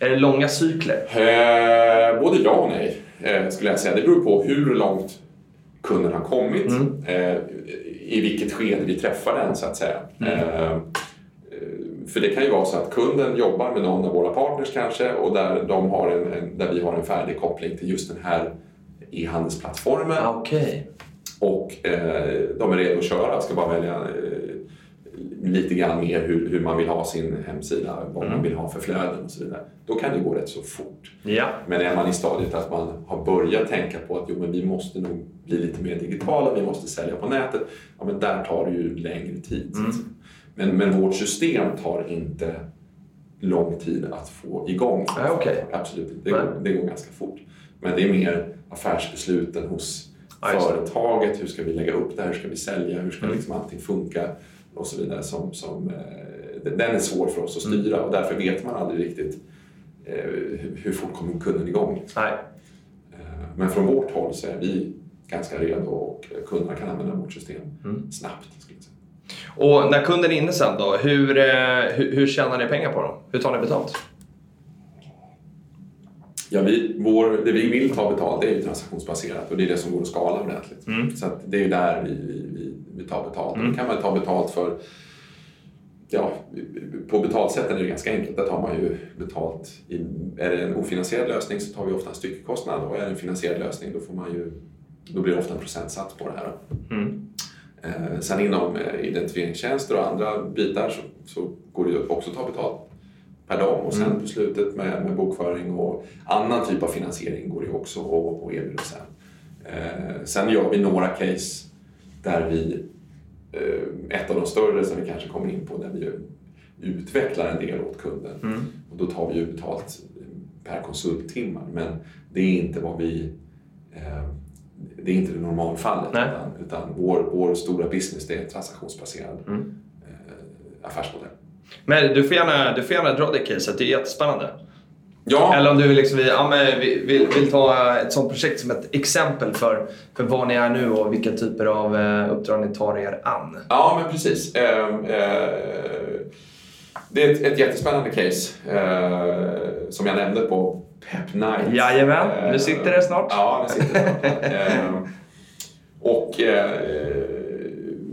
Speaker 2: Är det långa cykler?
Speaker 3: Eh, både ja och nej, eh, skulle jag säga. Det beror på hur långt kunden har kommit,
Speaker 2: Mm.
Speaker 3: eh, i vilket skede vi träffar den, så att säga.
Speaker 2: Mm.
Speaker 3: För det kan ju vara så att kunden jobbar med någon av våra partners kanske och där, de har en, en, där vi har en färdig koppling till just den här e-handelsplattformen
Speaker 2: Okej.
Speaker 3: och eh, de är redo att köra. Ska bara välja eh, lite grann mer hur, hur man vill ha sin hemsida, vad
Speaker 2: Mm.
Speaker 3: man vill ha för flöden och så vidare. Då kan det gå rätt så fort.
Speaker 2: Ja.
Speaker 3: Men är man i stadiet att man har börjat tänka på att jo, men vi måste nog bli lite mer digitala, vi måste sälja på nätet, ja, men där tar det ju längre tid.
Speaker 2: Mm.
Speaker 3: Men, men vårt system tar inte lång tid att få igång.
Speaker 2: Nej, okej.
Speaker 3: Absolut, det
Speaker 2: Nej.
Speaker 3: går, det går ganska fort. Men det är mer affärsbesluten hos
Speaker 2: det.
Speaker 3: företaget. Hur ska vi lägga upp det här? Hur ska vi sälja? Hur ska
Speaker 2: Mm.
Speaker 3: liksom allting funka? Och så vidare. Som, som, eh, den är svår för oss att
Speaker 2: Mm.
Speaker 3: styra och därför vet man aldrig riktigt eh, hur- hur fort kommer kunden igång.
Speaker 2: Nej.
Speaker 3: Eh, Men från vårt håll så är vi ganska redo och kunderna kan använda vårt system
Speaker 2: Mm.
Speaker 3: snabbt. Skulle jag säga.
Speaker 2: Och när kunden är inne sen då, hur, eh, hur, hur tjänar ni pengar på dem? Hur tar ni betalt?
Speaker 3: Ja, vi, vår, det vi vill ta betalt det är ju transaktionsbaserat och det är det som går att skala ordentligt.
Speaker 2: Mm.
Speaker 3: Så det är där vi, vi, vi, vi tar betalt.
Speaker 2: Mm.
Speaker 3: Då kan man ta betalt för Ja, på betalsätten är det ganska enkelt. Där tar man ju betalt. I, är det en ofinansierad lösning så tar vi ofta en styckekostnad och är det en finansierad lösning då, får man ju, då blir det ofta en procentsats på det här.
Speaker 2: Mm.
Speaker 3: Eh, sen inom eh, identifieringstjänster och andra bitar så, så går det ju också att ta betalt per dag och sen
Speaker 2: Mm.
Speaker 3: på slutet med, med bokföring och annan typ av finansiering går det också att erbjuda sen. Eh, sen gör vi några case där vi, eh, ett av de större som vi kanske kommer in på, där vi utvecklar en del åt kunden.
Speaker 2: Mm.
Speaker 3: Och då tar vi ju betalt per konsulttimmar men det är inte vad vi eh, det är inte det normalfallet
Speaker 2: Nej.
Speaker 3: utan, utan vår, vår stora business det är transaktionsbaserad
Speaker 2: Mm.
Speaker 3: eh, affärsmodell.
Speaker 2: Men du får, gärna, du får gärna dra det caset, det är jättespännande.
Speaker 3: Ja,
Speaker 2: Eller om du liksom, ja, men vi- vill, vill ta ett sånt projekt som ett exempel för, för var ni är nu och vilka typer av eh, uppdrag ni tar er an.
Speaker 3: Ja, men precis. Eh, eh, det är ett, ett jättespännande case som jag nämnde på Pep Night.
Speaker 2: Jajamän,
Speaker 3: Eh,
Speaker 2: nu sitter det snart.
Speaker 3: Ja, nu sitter det snart. eh, och eh,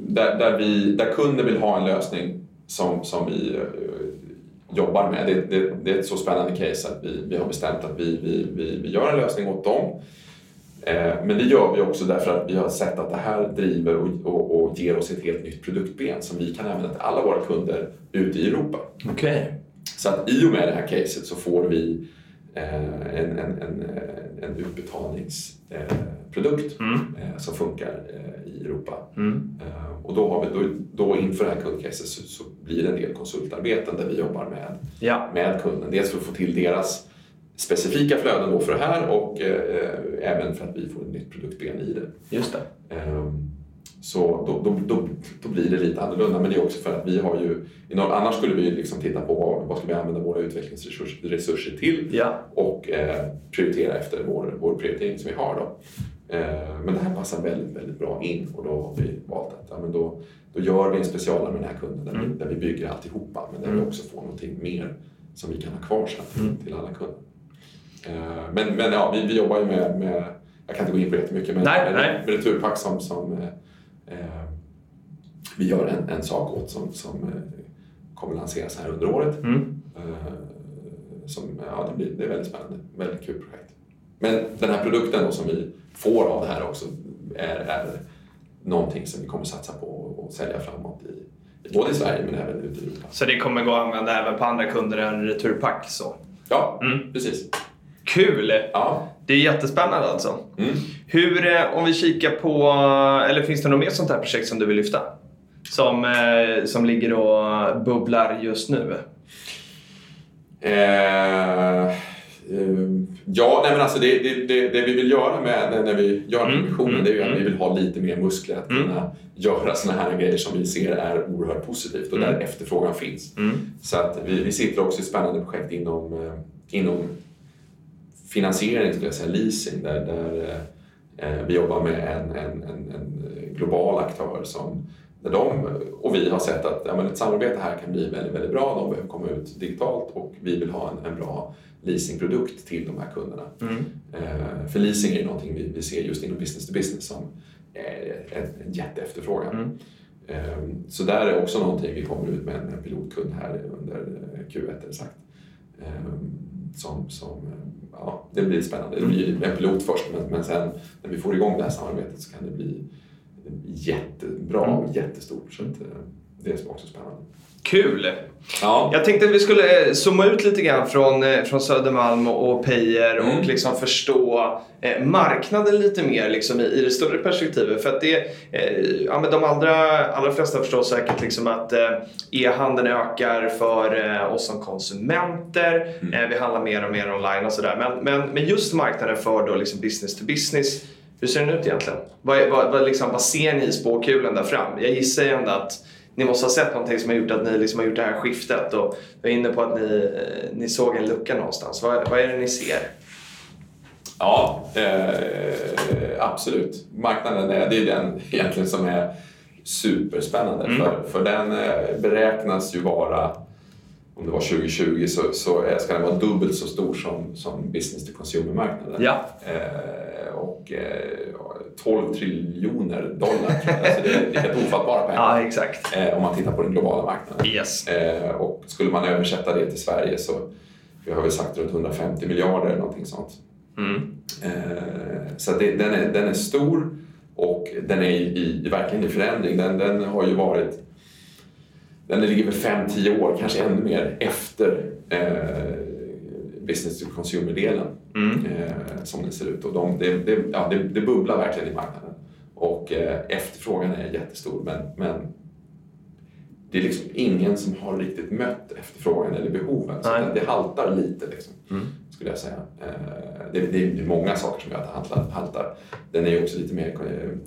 Speaker 3: där, där, vi, där kunden vill ha en lösning som, som vi eh, jobbar med. Det, det, det är ett så spännande case att vi, vi har bestämt att vi, vi, vi, vi gör en lösning åt dem. Eh, Men det gör vi också därför att vi har sett att det här driver och, och, och ger oss ett helt nytt produktben som vi kan använda till alla våra kunder ute i Europa.
Speaker 2: Okej.
Speaker 3: Så att i och med det här caset så får vi eh, en, en, en, eh, en utbetalningsprodukt
Speaker 2: Mm.
Speaker 3: eh, som funkar eh, i Europa.
Speaker 2: Mm.
Speaker 3: Eh, och då, har vi, då, då inför det här kundcaset så, så blir det en del konsultarbeten där vi jobbar med,
Speaker 2: Ja.
Speaker 3: med kunden. Dels för att få till deras specifika flöden då för det här och eh, även för att vi får ett nytt produktben i det.
Speaker 2: Just det.
Speaker 3: Ehm, Så då, då, då, då blir det lite annorlunda. Men det är också för att vi har ju... Annars skulle vi ju liksom titta på vad, vad ska vi använda våra utvecklingsresurser resurser till
Speaker 2: Ja.
Speaker 3: och eh, prioritera efter vår, vår prioritering som vi har. Då. Eh, men det här passar väldigt, väldigt bra in och då har vi valt att ja, men då, då gör vi en specialare med den här kunden där,
Speaker 2: Mm.
Speaker 3: vi, där vi bygger alltihopa men där
Speaker 2: Mm.
Speaker 3: vi också får någonting mer som vi kan ha kvar sen till,
Speaker 2: Mm.
Speaker 3: till alla kunder. Eh, men, men ja, vi, vi jobbar ju med, med, jag kan inte gå in på jättemycket, men
Speaker 2: Nej,
Speaker 3: med,
Speaker 2: nej.
Speaker 3: med Returpack som, som eh, vi gör en, en sak åt som, som eh, kommer lanseras här under året.
Speaker 2: Mm.
Speaker 3: Eh, som, ja, det, blir, det är väldigt spännande, väldigt kul projekt. Men den här produkten som vi får av det här också är, är någonting som vi kommer satsa på och sälja framåt i, både i Sverige men även ute i Europa.
Speaker 2: Så det kommer gå att använda även på andra kunder än Returpack? Så.
Speaker 3: Ja,
Speaker 2: Mm.
Speaker 3: precis.
Speaker 2: Kul!
Speaker 3: Ja.
Speaker 2: Det är jättespännande alltså.
Speaker 3: Mm.
Speaker 2: Hur, eh, om vi kikar på, eller finns det något mer sånt här projekt som du vill lyfta? Som, eh, som ligger och bubblar just nu?
Speaker 3: Eh, eh, ja, nej men alltså det, det, det, det vi vill göra med när, vi gör
Speaker 2: Mm,
Speaker 3: visionen
Speaker 2: mm,
Speaker 3: det är ju att
Speaker 2: mm.
Speaker 3: vi vill ha lite mer muskler att
Speaker 2: Mm.
Speaker 3: kunna göra såna här grejer som vi ser är oerhört positivt och där
Speaker 2: Mm.
Speaker 3: efterfrågan finns.
Speaker 2: Mm.
Speaker 3: Så att vi, vi sitter också i spännande projekt inom, eh, inom finansiering, skulle jag säga, leasing, där, där eh, vi jobbar med en, en, en, en global aktör som där de och vi har sett att ja, men ett samarbete här kan bli väldigt, väldigt bra. De behöver komma ut digitalt och vi vill ha en, en bra leasingprodukt till de här kunderna.
Speaker 2: Mm.
Speaker 3: Eh, för leasing är ju någonting vi, vi ser just inom business to business som är en, en jätteefterfrågan.
Speaker 2: Mm.
Speaker 3: Eh, Så där är också någonting vi kommer ut med en, pilotkund här under eh, Q1 är det sagt. Eh, Som, som, ja, det blir spännande. Det blir en pilot först men, men sen när vi får igång det här samarbetet så kan det bli jättebra och jättestort. Så det är också spännande.
Speaker 2: Kul!
Speaker 3: Ja,
Speaker 2: Jag tänkte att vi skulle eh, zooma ut lite grann från, eh, från Södermalm och Peyer
Speaker 3: Mm.
Speaker 2: och liksom förstå eh, marknaden lite mer liksom, i, i det större perspektivet. För att det, ja, men de allra, allra flesta förstår säkert liksom att eh, e-handeln ökar för oss som konsumenter.
Speaker 3: Mm.
Speaker 2: Vi handlar mer och mer online och sådär. Men, men, men just marknaden för då liksom business to business, hur ser den ut egentligen? Vad, vad, vad, liksom, vad ser ni i spåkulan där fram? Jag gissar ju ändå att ni måste ha sett någonting som har gjort att ni liksom har gjort det här skiftet och jag är inne på att ni, eh, ni såg en lucka någonstans. Vad, vad är det ni ser?
Speaker 3: ja eh, absolut. Marknaden är, det är den egentligen som är superspännande.
Speaker 2: Mm.
Speaker 3: För, för den eh, beräknas ju vara, om det var 2020, så, så ska den vara dubbelt så stor som, som business to consumer-marknaden.
Speaker 2: Ja.
Speaker 3: Eh, och eh, 12 triljoner dollar. alltså det, är, det är helt ofattbara pengar
Speaker 2: Ja, exakt.
Speaker 3: eh, om man tittar på den globala marknaden.
Speaker 2: Yes.
Speaker 3: Eh, och skulle man översätta det till Sverige så vi har väl sagt runt 150 miljarder eller någonting sånt.
Speaker 2: Mm.
Speaker 3: Eh, så det, den, är, den är stor och den är i, i, verkligen i förändring. Den, den har ju varit den ligger väl 5-10 år, kanske ännu mer, efter eh, business to consumer-delen
Speaker 2: Mm.
Speaker 3: eh, som den ser ut. Och de, det, det, ja, det, det bubblar verkligen i marknaden. Och eh, efterfrågan är jättestor men, men det är liksom ingen som har riktigt mött efterfrågan eller behoven. Så det, det haltar lite liksom, mm. skulle jag säga. Eh, det, det, är många saker som gör att det haltar. Den är ju också lite mer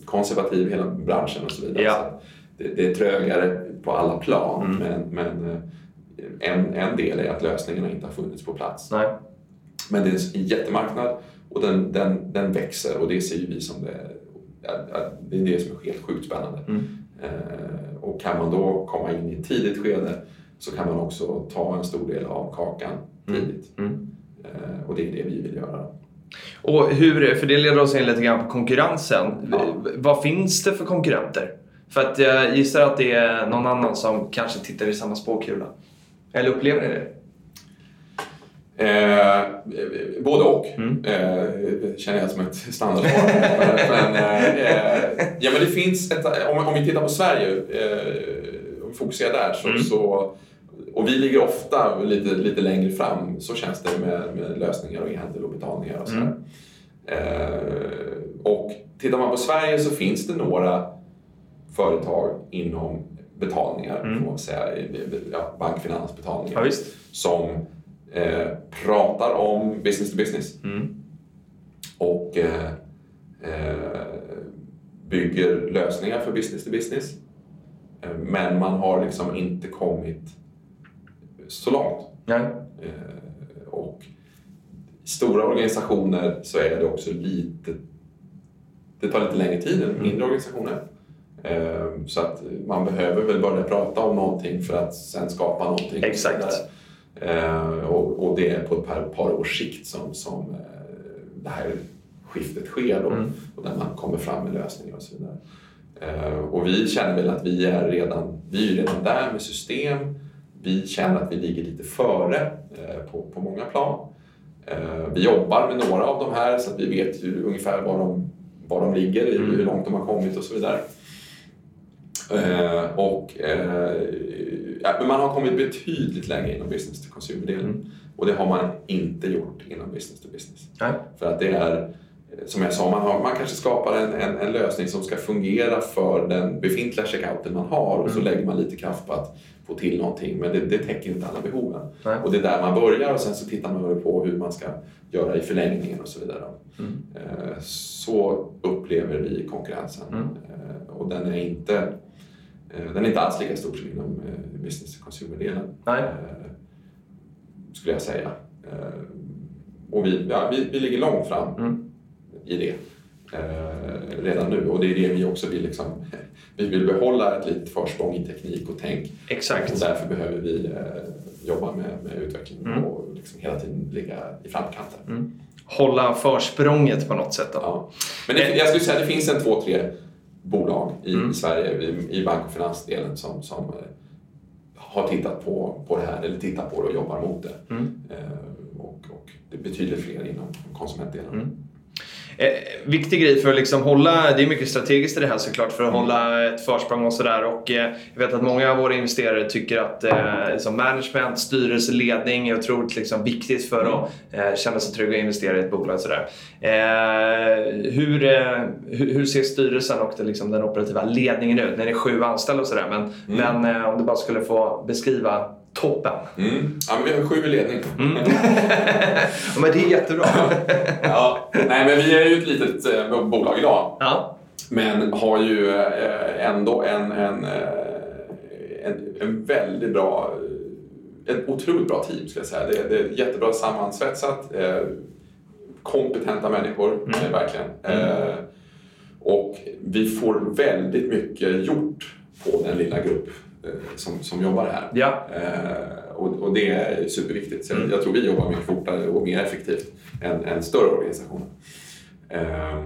Speaker 3: konservativ, hela branschen och så vidare. Ja. Så det, det, är trögare på alla plan. Mm. Men, men eh, en, en del är att lösningarna inte har funnits på plats.
Speaker 2: Nej.
Speaker 3: Men det är en jättemarknad och den, den, den växer och det ser ju vi som det, det är det som är helt sjukt spännande. Mm. Eh, och kan man då komma in i ett tidigt skede så kan man också ta en stor del av kakan mm. tidigt. Mm. Mm. Och det är det vi vill göra.
Speaker 2: Och hur, för det leder oss in lite grann på konkurrensen. Ja. Vad finns det för konkurrenter? För att jag gissar att det är någon annan som kanske tittar i samma spåkula. Eller upplever ni det?
Speaker 3: Eh, både och, mm. eh, känner jag som ett standardsvar. men, eh, ja, men det finns ett, om, om vi tittar på Sverige, eh, om vi fokuserar där, så, mm. så, och vi ligger ofta lite, lite längre fram, så känns det med, med lösningar och e-handel och betalningar och sådär. Mm. Eh, och tittar man på Sverige så finns det några företag inom betalningar, mm. får man säga, ja, bankfinansbetalningar,
Speaker 2: ja,
Speaker 3: som eh, pratar om business to business. Mm. Och eh, eh, bygger lösningar för business to business. Eh, men man har liksom inte kommit så långt.
Speaker 2: Nej.
Speaker 3: Eh, och i stora organisationer så är det också lite... Det tar lite längre tid än mindre mm. organisationer. Så att man behöver väl börja prata om någonting för att sen skapa någonting.
Speaker 2: Exakt.
Speaker 3: Eh, och, och, det är på ett par, par års sikt som, som eh, det här skiftet sker då, mm. och där man kommer fram med lösningar och så vidare. Eh, och vi känner väl att vi är redan, vi är redan där med system. Vi känner att vi ligger lite före eh, på, på många plan. Vi jobbar med några av de här så att vi vet hur, ungefär var de, var de ligger, mm. hur långt de har kommit och så vidare. Eh, och eh, ja, man har kommit betydligt längre inom business to consumer-delen. Mm. Och det har man inte gjort inom business to business.
Speaker 2: Nej.
Speaker 3: För att det är, som jag sa, man, har, man kanske skapar en, en, en, lösning som ska fungera för den befintliga checkouten man har och mm. så lägger man lite kraft på att få till någonting. Men det, det täcker inte alla behoven.
Speaker 2: Nej.
Speaker 3: Och det är där man börjar och sen så tittar man på hur man ska göra i förlängningen och så vidare. Mm. Eh, så upplever vi konkurrensen. Mm. Eh, och den är inte Eh, den är inte alls lika stor som inom eh, business consumer-delen.
Speaker 2: Eh,
Speaker 3: skulle jag säga. Och vi, ja, vi, vi ligger långt fram mm. i det redan nu och det är det vi också vill liksom, vi vill behålla ett litet försprång i teknik och tänk.
Speaker 2: Exakt.
Speaker 3: Och därför behöver vi jobba med, med utveckling mm. och liksom hela tiden ligga i framkanten.
Speaker 2: Mm. Hålla försprånget på något sätt då.
Speaker 3: Ja. Men det, jag skulle säga att det finns en två, tre bolag i, mm. Sverige i, i bank och finansdelen som, som eh, har tittat på, på det här eller tittar på det och jobbar mot det.
Speaker 2: Mm.
Speaker 3: Eh, och, och det betyder fler inom konsumentdelen. Mm.
Speaker 2: Eh, viktig grej för att liksom hålla, det är mycket strategiskt i det här såklart, för att mm. hålla ett försprång och sådär. Och eh, jag vet att många av våra investerare tycker att eh, liksom management, styrelse, ledning är otroligt liksom, viktigt för att eh, känna sig trygg och investera i ett bolag. Och sådär. Eh, hur, eh, hur, hur, ser styrelsen och det, liksom, den operativa ledningen ut? När det är sju anställda och sådär. Men, mm. men om du bara skulle få beskriva toppen.
Speaker 3: Mm. Ja, men vi har sju i ledning.
Speaker 2: Mm. men det är jättebra.
Speaker 3: ja. Nej, men vi är ju ett litet eh, bolag idag.
Speaker 2: Ja.
Speaker 3: Men har ju eh, ändå en, en, eh, en, en väldigt bra, ett otroligt bra team ska jag säga. Det, det är jättebra sammansvetsat. Eh, kompetenta människor, mm. verkligen. Mm. och vi får väldigt mycket gjort på den lilla grupp Eh, som, som jobbar här.
Speaker 2: Ja.
Speaker 3: Eh, och, och, det är superviktigt. Så mm. Jag tror vi jobbar mycket fortare och mer effektivt än, än större organisationer. Eh,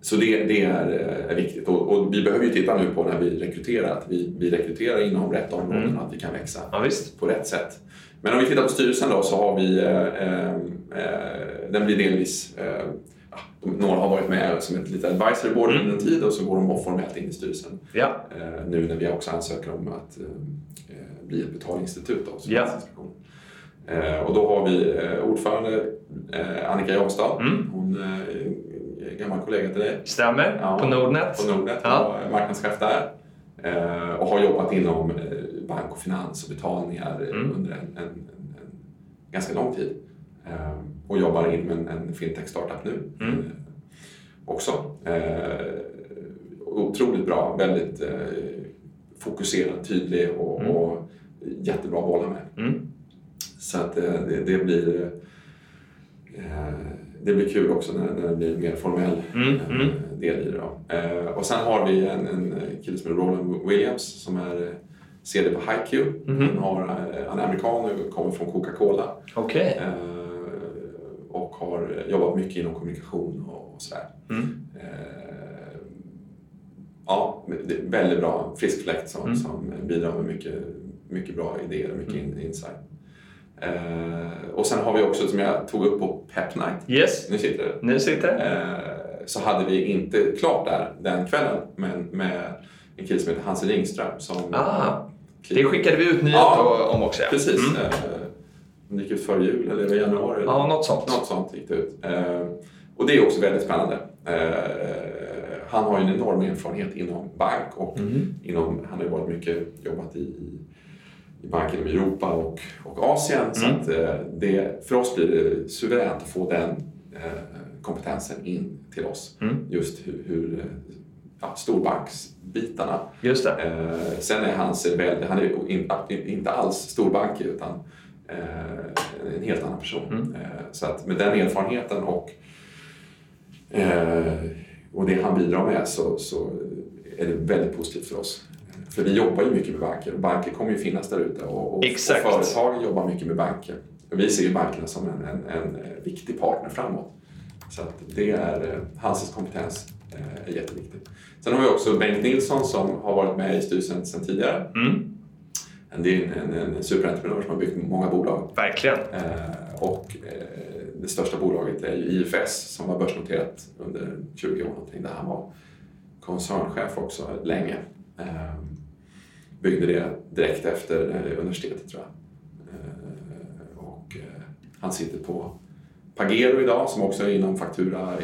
Speaker 3: så det, det är, eh, är, viktigt och, och, vi behöver ju titta nu på när vi rekryterar att vi, vi rekryterar inom rätt områden mm. och att vi kan växa
Speaker 2: ja,
Speaker 3: på rätt sätt. Men om vi tittar på styrelsen då så har vi, eh, eh, den blir delvis några har varit med som ett litet advisory board mm. under en tid och så går de formellt in i styrelsen.
Speaker 2: Ja.
Speaker 3: Eh, nu när vi också ansöker om att eh, eh bli ett betalinstitut. Då,
Speaker 2: ja.
Speaker 3: och då har vi ordförande Annika Jagstad.
Speaker 2: Mm.
Speaker 3: Hon gammal kollega till dig.
Speaker 2: Stämmer,
Speaker 3: Ja,
Speaker 2: på Nordnet.
Speaker 3: På Nordnet,
Speaker 2: Ja.
Speaker 3: marknadschef där. Och har jobbat inom bank och finans och betalningar
Speaker 2: Mm.
Speaker 3: under en, en, en, en ganska lång tid. Och jobbar inom en, en fintech-startup nu
Speaker 2: Mm.
Speaker 3: eh, också. Eh, otroligt bra, väldigt eh, fokuserad, tydlig och,
Speaker 2: Mm.
Speaker 3: och jättebra att bolla med.
Speaker 2: Mm.
Speaker 3: Så att det, det blir det blir kul också när, när det blir en mer formell
Speaker 2: Mm, mm.
Speaker 3: del i det. Då. Eh, och sen har vi en, en kille som heter Roland Williams som är CD på HiQ.
Speaker 2: Mhm.
Speaker 3: Han, har, han är amerikan och kommer från Coca-Cola.
Speaker 2: Okej.
Speaker 3: Eh, och har jobbat mycket inom kommunikation och, och sådär.
Speaker 2: Mm.
Speaker 3: Eh, ja, det är väldigt bra, frisk fläkt som,
Speaker 2: Mm.
Speaker 3: som bidrar med mycket, mycket bra idéer och mycket in, insight. Eh, och sen har vi också, som jag tog upp på Pep Night,
Speaker 2: Yes,
Speaker 3: nu sitter det,
Speaker 2: nu sitter det.
Speaker 3: eh, så hade vi inte klart där den kvällen, men med en kille som heter Hans Ringström som...
Speaker 2: Ah, det skickade vi ut nyhet
Speaker 3: Ja,
Speaker 2: om också. ja.
Speaker 3: Precis.
Speaker 2: Mm.
Speaker 3: Det gick ut före jul, eller det januari? eller?
Speaker 2: Ja, något sånt.
Speaker 3: Något sånt gick det ut. Eh, och det är också väldigt spännande. Eh, han har ju en enorm erfarenhet inom bank och
Speaker 2: Mm.
Speaker 3: inom, han har ju varit mycket jobbat i, i bank inom Europa och, och Asien. Så
Speaker 2: Mm.
Speaker 3: att, eh, det, för oss blir det suveränt att få den eh, kompetensen in till oss.
Speaker 2: Mm.
Speaker 3: Just hur, hur ja, storbanksbitarna.
Speaker 2: Just.
Speaker 3: Eh, sen är hans väldigt, han är in, inte alls storbank utan en helt annan person.
Speaker 2: Mm.
Speaker 3: Eh, så att med den erfarenheten och, eh, och det han bidrar med så, så är det väldigt positivt för oss. För vi jobbar ju mycket med banker och banker kommer ju finnas där ute och, och,
Speaker 2: Exakt.
Speaker 3: och företag jobbar mycket med banker. Vi ser ju bankerna som en, en, en viktig partner framåt. Så att det är, eh, hans kompetens eh, är jätteviktig. Sen har vi också Bengt Nilsson som har varit med i styrelsen sedan tidigare.
Speaker 2: Mm.
Speaker 3: Det är en, en, en superentreprenör som har byggt många bolag.
Speaker 2: Verkligen.
Speaker 3: Eh, och eh, det största bolaget är ju IFS som var börsnoterat under 20 år någonting, där han var koncernchef också länge. Eh, byggde det direkt efter eh, universitetet tror jag. Eh, och eh, han sitter på Pagero idag som också är inom faktura,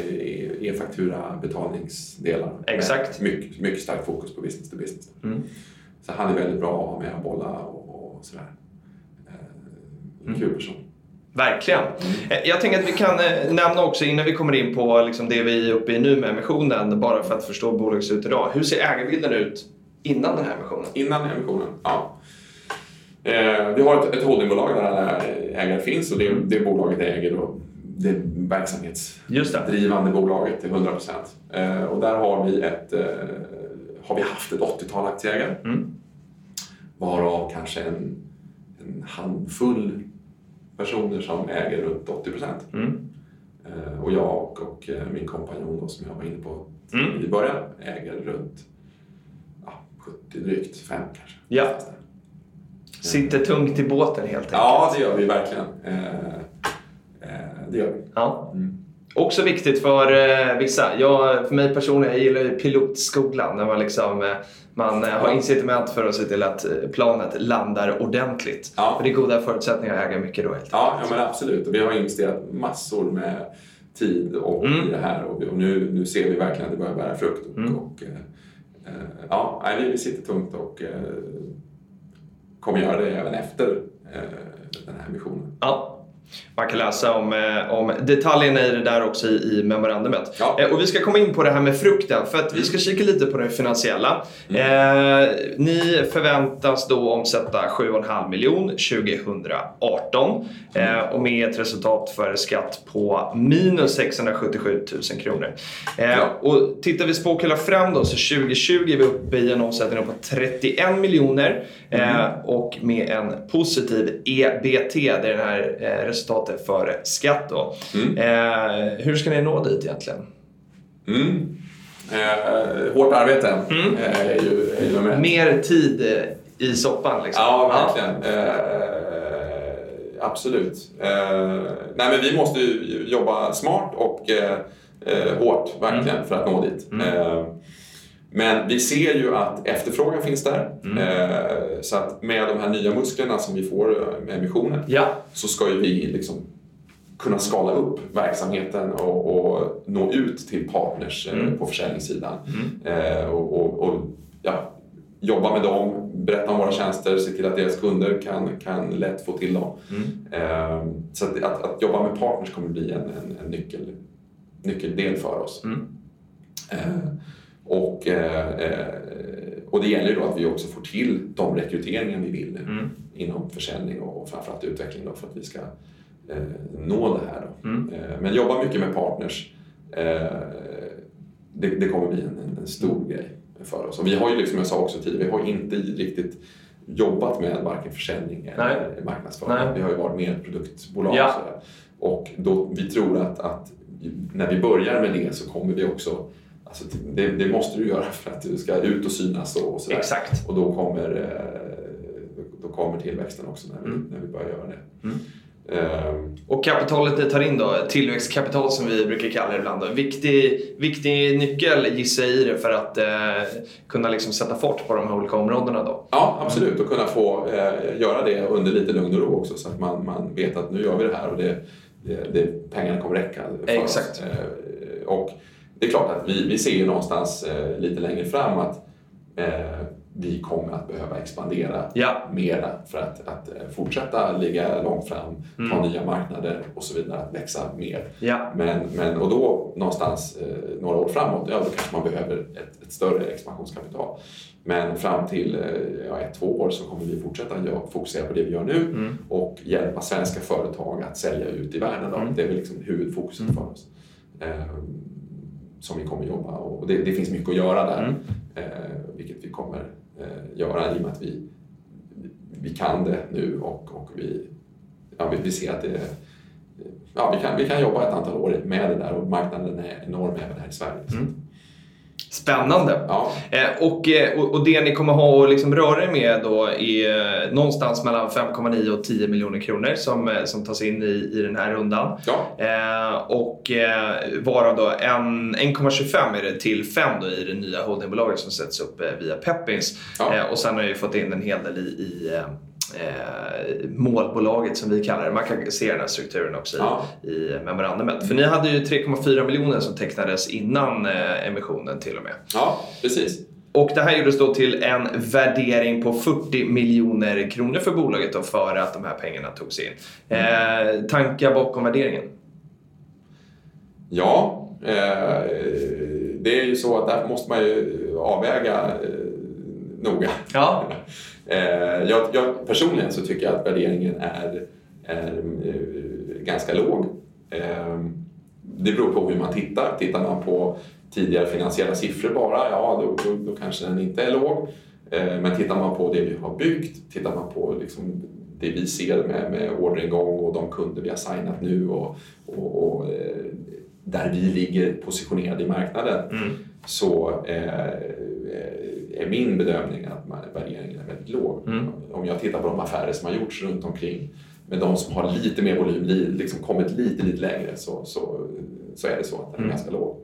Speaker 3: e-faktura betalningsdelar.
Speaker 2: Exakt.
Speaker 3: Mycket, mycket starkt fokus på business to business.
Speaker 2: Mm.
Speaker 3: Så han är väldigt bra att ha med och bolla och, och sådär. Eh, en kul person.
Speaker 2: Verkligen. Eh, Jag tänker att vi kan eh, nämna också innan vi kommer in på liksom det vi är uppe i nu med emissionen, bara för att förstå bolaget ser ut idag. Hur ser ägarbilden ut innan den här emissionen?
Speaker 3: Innan emissionen, ja. Eh, vi har ett, ett holdingbolag där alla ägare finns och det, det bolaget äger då det verksamhetsdrivande bolaget till 100 procent. Eh, och där har vi, ett, eh, har vi haft ett 80-tal aktieägare.
Speaker 2: Mm.
Speaker 3: Varav kanske en, en handfull personer som äger runt 80 procent.
Speaker 2: Mm.
Speaker 3: Eh, och jag och, och eh, min kompanjon då, som jag var inne på
Speaker 2: Mm.
Speaker 3: i början äger runt ja, 70 drygt, 5 kanske.
Speaker 2: Ja. Sitter tungt i båten helt enkelt.
Speaker 3: Ja, det gör vi verkligen. Eh, eh, det gör vi.
Speaker 2: Ja.
Speaker 3: Mm.
Speaker 2: Också viktigt för eh, vissa. Jag, för mig personligen, jag gillar ju pilotskolan när man, liksom, eh, man eh, har incitament för att se till att eh, planet landar ordentligt.
Speaker 3: Ja.
Speaker 2: För det är goda förutsättningar att äga mycket då helt
Speaker 3: Ja, ja, men absolut. Och vi har investerat massor med tid och
Speaker 2: Mm.
Speaker 3: i det här och, och nu, nu ser vi verkligen att det börjar bära frukt. Och,
Speaker 2: Mm.
Speaker 3: och, eh, eh, ja, vi, vi sitter tungt och kommer göra det även efter den här missionen.
Speaker 2: Ja. Man kan läsa om, eh, om detaljerna i det där också i, i memorandumet.
Speaker 3: Ja.
Speaker 2: Eh, och vi ska komma in på det här med frukten för att vi ska kika lite på det finansiella. Eh, ni förväntas då omsätta 7,5 miljon 2018 eh, och med ett resultat före skatt på minus 677 000 kronor. Eh,
Speaker 3: Ja.
Speaker 2: och tittar vi spåkulla fram då så 2020 är vi uppe i en omsättning på 31 miljoner eh, och med en positiv EBT, det är det här resultatet före skatt då.
Speaker 3: Mm.
Speaker 2: Eh, hur ska ni nå dit egentligen?
Speaker 3: Mm. Eh, hårt arbete
Speaker 2: Mm.
Speaker 3: eh, är ju, är ju ett.
Speaker 2: Mer tid eh, i soppan liksom.
Speaker 3: Ja, verkligen. Eh, absolut. Eh, nej, men vi måste ju jobba smart och hårt verkligen för att nå dit.
Speaker 2: Mm.
Speaker 3: Eh, men vi ser ju att efterfrågan finns där.
Speaker 2: Mm.
Speaker 3: Eh, så att med de här nya musklerna som vi får med emissionen
Speaker 2: Ja,
Speaker 3: så ska ju vi liksom kunna skala upp verksamheten och, och nå ut till partners eh, mm. på försäljningssidan. Mm. Eh, och, och, och ja, jobba med dem, berätta om våra tjänster, se till att deras kunder kan, kan lätt få till dem. Mm. Eh, så att, att, att, jobba med partners kommer bli en, en, en nyckel, nyckeldel för oss. Och, eh, och det gäller ju då att vi också får till de rekryteringar vi vill mm. inom försäljning och framförallt utveckling då för att vi ska eh, nå det här. Mm. Eh, men jobba mycket med partners. Det, det, kommer bli en, en stor mm. grej för oss. Och vi har ju, liksom jag sa också tidigare, vi har inte riktigt jobbat med varken försäljning eller Nej. marknadsföring. Nej. Vi har ju varit mer ett produktbolag. Ja. Och, och då, vi tror att, att när vi börjar med det så kommer vi också Alltså, det, det, måste du göra för att du ska ut och synas och, och sådär.
Speaker 2: Exakt.
Speaker 3: Och då kommer, eh, då kommer tillväxten också när vi, mm. när vi börjar göra det. Mm.
Speaker 2: Um, och kapitalet ni tar in då, tillväxtkapital som vi brukar kalla det ibland. Då. Viktig, viktig nyckel gissar jag i det för att eh, kunna liksom sätta fart på de här olika områdena då.
Speaker 3: Ja, absolut. Och kunna få eh, göra det under lite lugn och ro också så att man, man vet att nu gör vi det här och det, det, det pengarna kommer räcka för
Speaker 2: Exakt. oss.
Speaker 3: Eh, och det är klart att vi, vi ser ju någonstans eh, lite längre fram att eh, vi kommer att behöva expandera
Speaker 2: ja.
Speaker 3: mera för att, att eh, fortsätta ligga långt fram, mm. ta nya marknader och så vidare, att växa mer.
Speaker 2: Ja.
Speaker 3: Men, men, och då någonstans eh, några år framåt, ja då kanske man behöver ett, ett större expansionskapital. Men fram till eh, ja, ett, två år så kommer vi fortsätta fokusera på det vi gör nu mm. och hjälpa svenska företag att sälja ut i världen. Mm. Det är väl liksom huvudfokuset mm. för oss. Um, som vi kommer jobba och det, det finns mycket att göra där. Mm. Eh, vilket vi kommer eh, göra i och med att vi, vi kan det nu och, och vi, ja, vi, vi ser att det ja, vi, kan, vi kan jobba ett antal år med det där och marknaden är enorm även här i Sverige. Mm.
Speaker 2: Spännande.
Speaker 3: Ja.
Speaker 2: Eh, och, eh, och, och, det ni kommer ha att liksom röra er med då är eh, någonstans mellan 5,9 och 10 miljoner kronor som, som tas in i, i den här rundan.
Speaker 3: Ja.
Speaker 2: Eh, och eh, varav då 1,25 är det till 5 då i det nya holdingbolaget som sätts upp via Peppins. Ja. och sen har vi fått in en hel del i, i eh, målbolaget som vi kallar det. Man kan se den här strukturen också ja. i, i memorandumet. För ni hade ju 3,4 miljoner som tecknades innan eh, emissionen till och med.
Speaker 3: Ja, precis.
Speaker 2: Och det här gjordes då till en värdering på 40 miljoner kronor för bolaget då före att de här pengarna togs in. Eh, tankar bakom värderingen?
Speaker 3: Ja, eh, det är ju så att där måste man ju avväga eh, noga.
Speaker 2: Ja.
Speaker 3: Eh, jag, jag, personligen så tycker jag att värderingen är, är eh, ganska låg. Eh, det beror på hur man tittar. Tittar man på tidigare finansiella siffror bara, ja då, då, då kanske den inte är låg. Men tittar man på det vi har byggt, tittar man på liksom det vi ser med, med orderingång och de kunder vi har signat nu och, och, och där vi ligger positionerade i marknaden mm. så eh, är min bedömning att värderingen är väldigt låg. Mm. Om jag tittar på de affärer som har gjorts runt omkring med de som har lite mer volym, liksom kommit lite, lite längre så, så, så är det så att den är mm. ganska låg.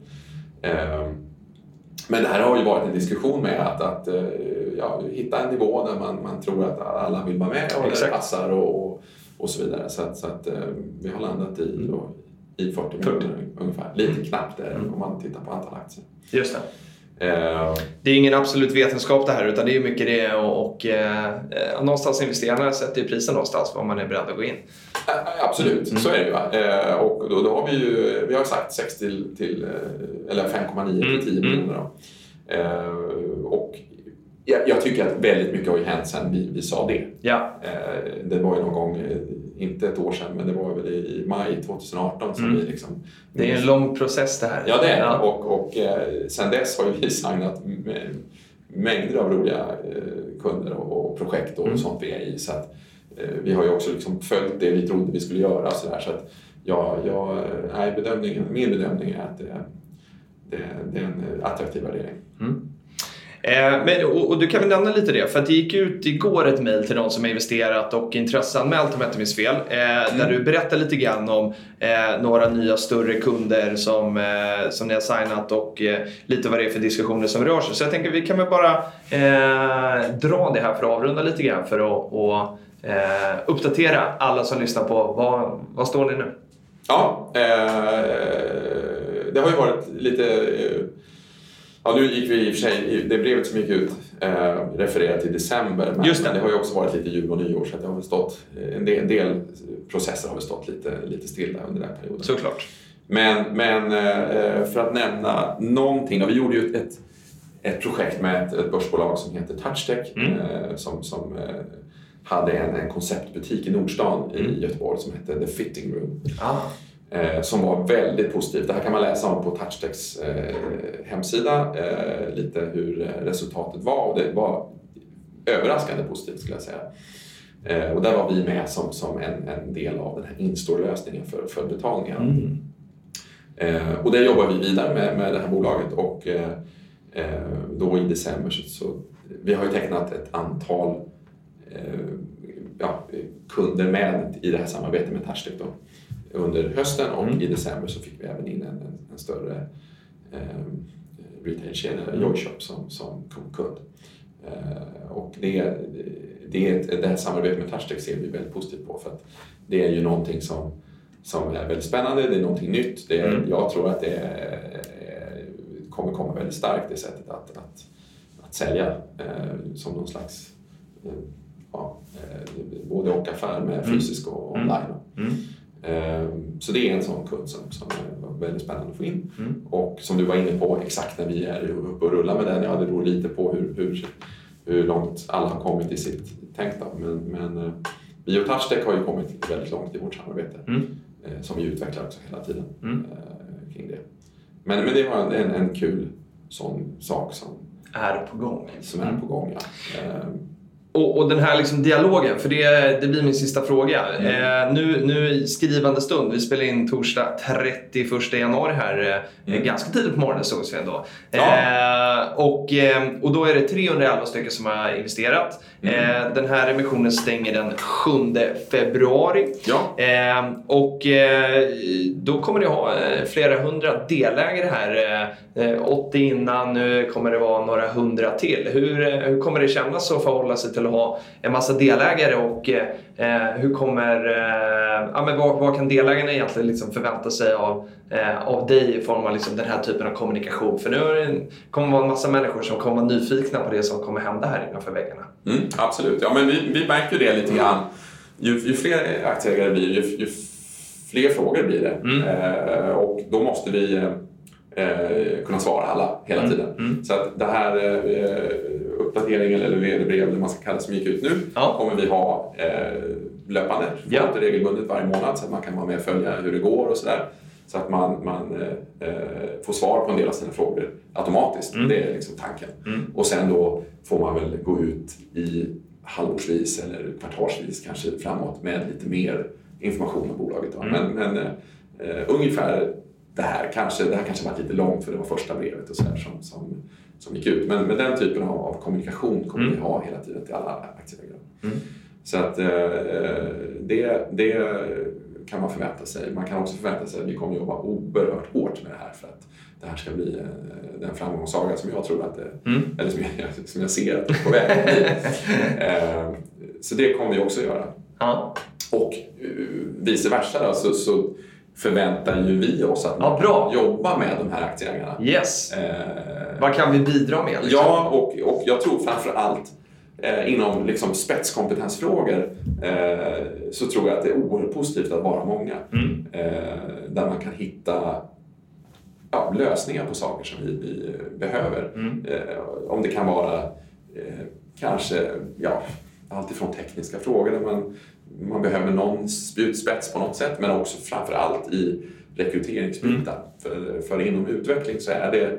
Speaker 3: Um, men det här har ju varit en diskussion med att, att eh, ja, hitta en nivå där man, man tror att alla vill vara med och Exakt. det passar och, och så vidare. Så att, så att eh, vi har landat i, mm. då, i 40 miljoner ungefär. Lite knappt där mm. om man tittar på antal aktier.
Speaker 2: Just det. Uh, det är ingen absolut vetenskap det här utan det är mycket det och, och uh, någonstans investerarna sätter ju priset någonstans vad man är beredd att gå in.
Speaker 3: Uh, absolut, mm. så är det ju. Va? och då, då, har vi ju vi har sagt 6 till, till eller 5,9 till 10 mm. miljoner. och jag, jag, tycker att väldigt mycket har ju hänt sedan vi, vi sa det.
Speaker 2: Ja.
Speaker 3: det var ju någon gång inte ett år sedan, men det var väl i maj 2018 som mm. vi liksom...
Speaker 2: Det är en lång process det här.
Speaker 3: Ja, det är ja. Och, och eh, sen dess har vi signat mängder av roliga eh, kunder och, och projekt och mm. sånt vi är i. Så att, eh, vi har ju också liksom följt det vi trodde vi skulle göra. Så, där, så att, ja, ja, nej, bedömningen, min bedömning är att det, det, det är en attraktiv värdering.
Speaker 2: Mm. Eh, men, och, och, du kan väl nämna lite det, för det gick ut igår ett mail till de som har investerat och intresseanmält om jag inte minns fel. Eh, mm. Där du berättar lite grann om eh, några nya större kunder som, eh, som ni har signat och lite vad det är för diskussioner som rör sig. Så jag tänker vi kan väl bara dra det här för att avrunda lite grann för att och, uppdatera alla som lyssnar på vad, vad står ni nu?
Speaker 3: Ja, det har ju varit lite... Eh, ja, nu gick vi i och för sig, det brevet som gick ut eh, refererat till december. Men
Speaker 2: Just det.
Speaker 3: det har ju också varit lite jul och nyår så att det har väl stått, en del, en del processer har väl stått lite, lite stilla under den perioden.
Speaker 2: Såklart.
Speaker 3: Men, men eh, för att nämna någonting. Vi gjorde ju ett, ett projekt med ett, ett börsbolag som heter Touchtech
Speaker 2: Mm.
Speaker 3: eh, som, som eh, hade en, en konceptbutik i Nordstan
Speaker 2: Mm.
Speaker 3: i Göteborg som hette The Fitting Room.
Speaker 2: Ah.
Speaker 3: Eh, som var väldigt positivt. Det här kan man läsa om på Touchtechs eh, hemsida. Eh, lite hur eh, resultatet var och det var överraskande positivt skulle jag säga. Eh, och där var vi med som, som en, en del av den här in-store-lösningen för, för betalningar.
Speaker 2: Mm.
Speaker 3: Eh, och där jobbar vi vidare med, med det här bolaget och då i december så, så vi har ju tecknat ett antal ja, kunder med i det här samarbetet med Touchtech under hösten och
Speaker 2: Mm.
Speaker 3: i december så fick vi även in en, en, en större eh, retailkedja. Joyshop, som, som kund. Eh, och det, det, det här samarbetet med Touchtech ser vi väldigt positivt på för att det är ju någonting som, som är väldigt spännande, det är någonting nytt. Det är,
Speaker 2: Mm.
Speaker 3: Jag tror att det är, kommer komma väldigt starkt, det sättet att, att, att sälja eh, som någon slags eh, ja, eh, både och affär med
Speaker 2: Mm.
Speaker 3: fysisk och
Speaker 2: Mm.
Speaker 3: online.
Speaker 2: Mm.
Speaker 3: Eh, Så det är en sån kund som, som är väldigt spännande att få in.
Speaker 2: Mm.
Speaker 3: Och som du var inne på, exakt när vi är uppe och rullar med den, ja det beror lite på hur, hur, hur långt alla har kommit i sitt tänk. Då. Men, men eh, vi och Touchtech har ju kommit väldigt långt i vårt samarbete
Speaker 2: Mm.
Speaker 3: eh, som vi utvecklar också hela tiden
Speaker 2: Mm.
Speaker 3: eh, kring det. Men, men det var en, en kul sån sak som,
Speaker 2: Är på gång.
Speaker 3: som är på gång. Ja. Eh,
Speaker 2: Och, och den här liksom dialogen, för det, det blir min sista fråga.
Speaker 3: Mm.
Speaker 2: Eh, nu, nu i skrivande stund, vi spelar in torsdag 31 januari här, eh,
Speaker 3: Mm.
Speaker 2: ganska tidigt på morgonen sågs vi ändå.
Speaker 3: Ja.
Speaker 2: Eh, och, eh, och då är det 311 stycken som har investerat.
Speaker 3: Mm.
Speaker 2: Eh, den här emissionen stänger den 7 februari.
Speaker 3: ja,
Speaker 2: Eh, och eh, då kommer det ha eh, flera hundra delägare här. Eh, 80 innan, nu kommer det vara några hundra till. Hur, eh, hur kommer det kännas att förhålla sig till att ha en massa delägare och eh, hur kommer, eh, ja, men vad, vad kan delägarna egentligen liksom förvänta sig av, eh, av dig i form av liksom den här typen av kommunikation? För nu det, kommer det vara en massa människor som kommer vara nyfikna på det som kommer hända här innanför väggarna.
Speaker 3: Mm, absolut. Ja, men vi, vi märker ju det lite grann. Ju, ju fler aktieägare blir ju, ju fler frågor blir det.
Speaker 2: Mm.
Speaker 3: Eh, och då måste vi eh, kunna svara alla hela
Speaker 2: Mm,
Speaker 3: tiden.
Speaker 2: mm.
Speaker 3: Så att det här eh, uppdateringen eller vd-brev eller man ska kalla det som gick ut nu
Speaker 2: Ja.
Speaker 3: kommer vi ha eh, löpande,
Speaker 2: Ja.
Speaker 3: regelbundet varje månad så att man kan vara med och följa hur det går och sådär. Så att man, man eh, eh, får svar på en del av sina frågor automatiskt.
Speaker 2: Mm.
Speaker 3: Det är liksom tanken.
Speaker 2: Mm.
Speaker 3: Och sen då får man väl gå ut i halvårsvis eller kvartalsvis kanske framåt med lite mer information om bolaget.
Speaker 2: Mm.
Speaker 3: Men, men eh, ungefär det här kanske, det här kanske var lite långt för det var första brevet och så som, som, som gick ut. Men, men den typen av, av kommunikation kommer
Speaker 2: Mm.
Speaker 3: vi ha hela tiden till alla aktieägare.
Speaker 2: Mm.
Speaker 3: Så att eh, det, det kan man förvänta sig. Man kan också förvänta sig att vi kommer jobba oerhört hårt med det här för att det här ska bli eh, den framgångssaga som jag tror att det,
Speaker 2: Mm.
Speaker 3: eller som jag, som jag ser att det är på väg att bli. Eh, Så det kommer vi också göra.
Speaker 2: Ja.
Speaker 3: Och vice versa då, så, så förväntar ju vi oss att man
Speaker 2: Ja, bra.
Speaker 3: jobba med de här aktieägarna.
Speaker 2: Yes.
Speaker 3: Eh,
Speaker 2: Vad kan vi bidra med? Liksom?
Speaker 3: Ja, och, och jag tror framför allt eh, inom liksom spetskompetensfrågor eh, så tror jag att det är oerhört positivt att vara många.
Speaker 2: Mm.
Speaker 3: Eh, där man kan hitta ja, lösningar på saker som vi, vi behöver.
Speaker 2: Mm.
Speaker 3: Eh, om det kan vara eh, kanske ja, alltifrån tekniska frågor där man, man behöver någon spjutspets på något sätt men också framför allt i rekryteringsbitar. För, för inom utveckling så är det,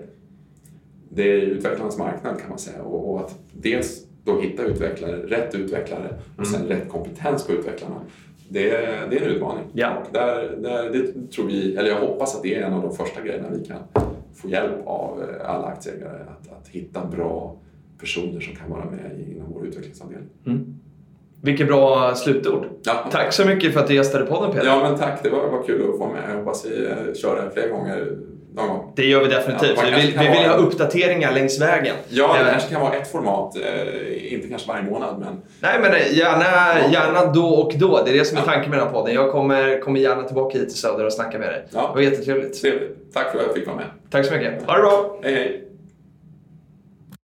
Speaker 3: det är utvecklarnas marknad kan man säga och, och att dels då hitta utvecklare, rätt utvecklare och sen rätt kompetens på utvecklarna. Det, är- det är en utmaning.
Speaker 2: Ja.
Speaker 3: Och där, där, det tror vi, eller jag hoppas att det är en av de första grejerna vi kan få hjälp av eh, alla aktieägare att, att hitta bra personer som kan vara med inom vår utvecklingsavdelning.
Speaker 2: Mm. Vilket bra slutord.
Speaker 3: Ja.
Speaker 2: Tack så mycket för att du gästade podden Peter.
Speaker 3: Ja, men tack. Det var, var kul att få med. Jag hoppas vi eh, kör det fler gånger någon gång.
Speaker 2: Det gör vi definitivt.
Speaker 3: Ja,
Speaker 2: vi vill, vi vill
Speaker 3: ha-
Speaker 2: ha uppdateringar längs vägen.
Speaker 3: Ja, det
Speaker 2: Eh,
Speaker 3: kanske kan vara ett format. Eh, inte kanske varje månad, men
Speaker 2: Nej, men gärna, gärna då och då. Det är det som är tanken med den här podden. Jag kommer, kommer gärna tillbaka hit till Söder och snacka med dig.
Speaker 3: Ja.
Speaker 2: Det var jättetrevligt.
Speaker 3: trevligt. Tack för att jag fick vara med.
Speaker 2: Tack så mycket. Ha det bra!
Speaker 3: Hej, hej!